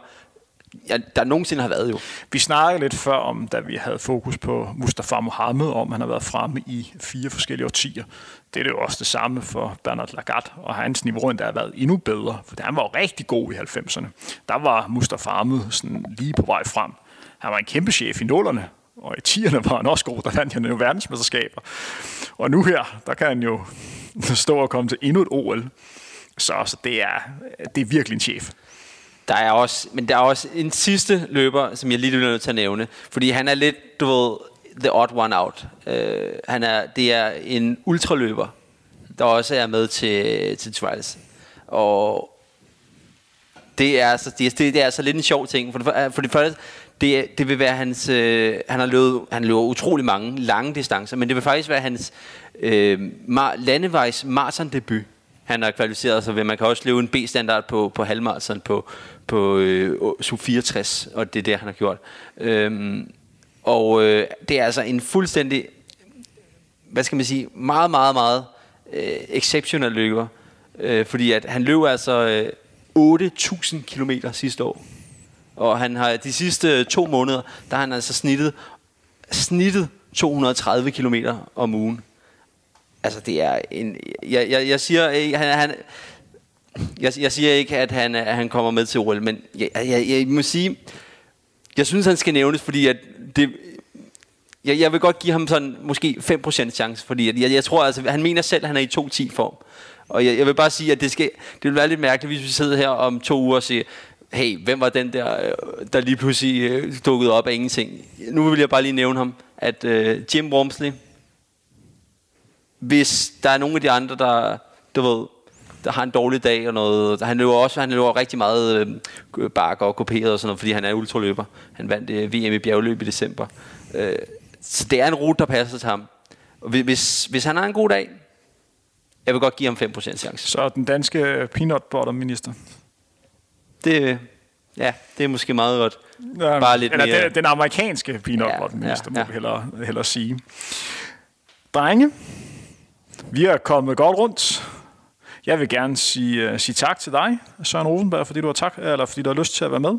ja, der nogensinde har været jo. Vi snakkede lidt før om, da vi havde fokus på Mustafa Mohammed, om han har været fremme i fire forskellige årtier. Det er det jo også det samme for Bernard Lagat, og hans niveau endda har været endnu bedre, for han var jo rigtig god i 90'erne. Der var Mustafa Mohammed sådan lige på vej frem. Han var en kæmpe chef i nullerne, og i 10'erne var han også god, der vandt han jo verdensmesterskaber. Og nu her, der kan han jo <laughs> stå og komme til endnu et OL. Så, så det, er, det er virkelig en chef. Der er også, men der er også en sidste løber, som jeg lige vil nødt til at nævne. Fordi han er lidt, du ved, the odd one out. Uh, han er, det er en ultraløber, der også er med til, til trials. Og det er, altså, det, er, det er altså lidt en sjov ting. For det, for det første, det, det vil være hans... Øh, han har løbet, han løber utrolig mange lange distancer, men det vil faktisk være hans øh, mar, landevejs marathon-debut. Han har kvalificeret sig ved, man kan også løbe en B-standard på, på halvmarathon på, på øh, sub 64, og det er det, han har gjort. Øhm, og øh, det er altså en fuldstændig, hvad skal man sige, meget, meget, meget øh, exceptional løber. Øh, fordi at han løb altså øh, 8.000 km sidste år. Og han har de sidste to måneder, der har han altså snittet, snittet 230 km om ugen. Altså det er en... Jeg, jeg, jeg siger ikke, han, han, jeg, jeg siger ikke, at han, at han kommer med til OL, men jeg, jeg, jeg må sige, jeg synes, han skal nævnes, fordi at det, jeg, jeg vil godt give ham sådan måske 5% chance, fordi at jeg, jeg tror, altså, han mener selv, at han er i 2-10 form. Og jeg, jeg vil bare sige, at det, skal, det vil være lidt mærkeligt, hvis vi sidder her om to uger og siger, hey, hvem var den der, øh, der lige pludselig øh, dukkede op af ingenting? Nu vil jeg bare lige nævne ham, at uh, Jim Wormsley, hvis der er nogle af de andre, der, du ved, der har en dårlig dag og noget. Han løber også han løber rigtig meget øh, bakker og kopieret og sådan noget, fordi han er ultraløber. Han vandt øh, VM i bjergløb i december. Øh, så det er en rute, der passer til ham. Og hvis, hvis han har en god dag, jeg vil godt give ham 5% chance. Så den danske peanut butter minister? Det, ja, det er måske meget godt. Ja, Bare lidt eller mere... den, den amerikanske peanut butter minister, ja, ja. må vi hellere, hellere sige. Drenge, vi er kommet godt rundt. Jeg vil gerne sige, uh, sige tak til dig, Søren Rosenberg, fordi du, har tak, eller fordi du har lyst til at være med.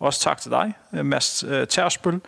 Også tak til dig, Mads uh, Tersbøl.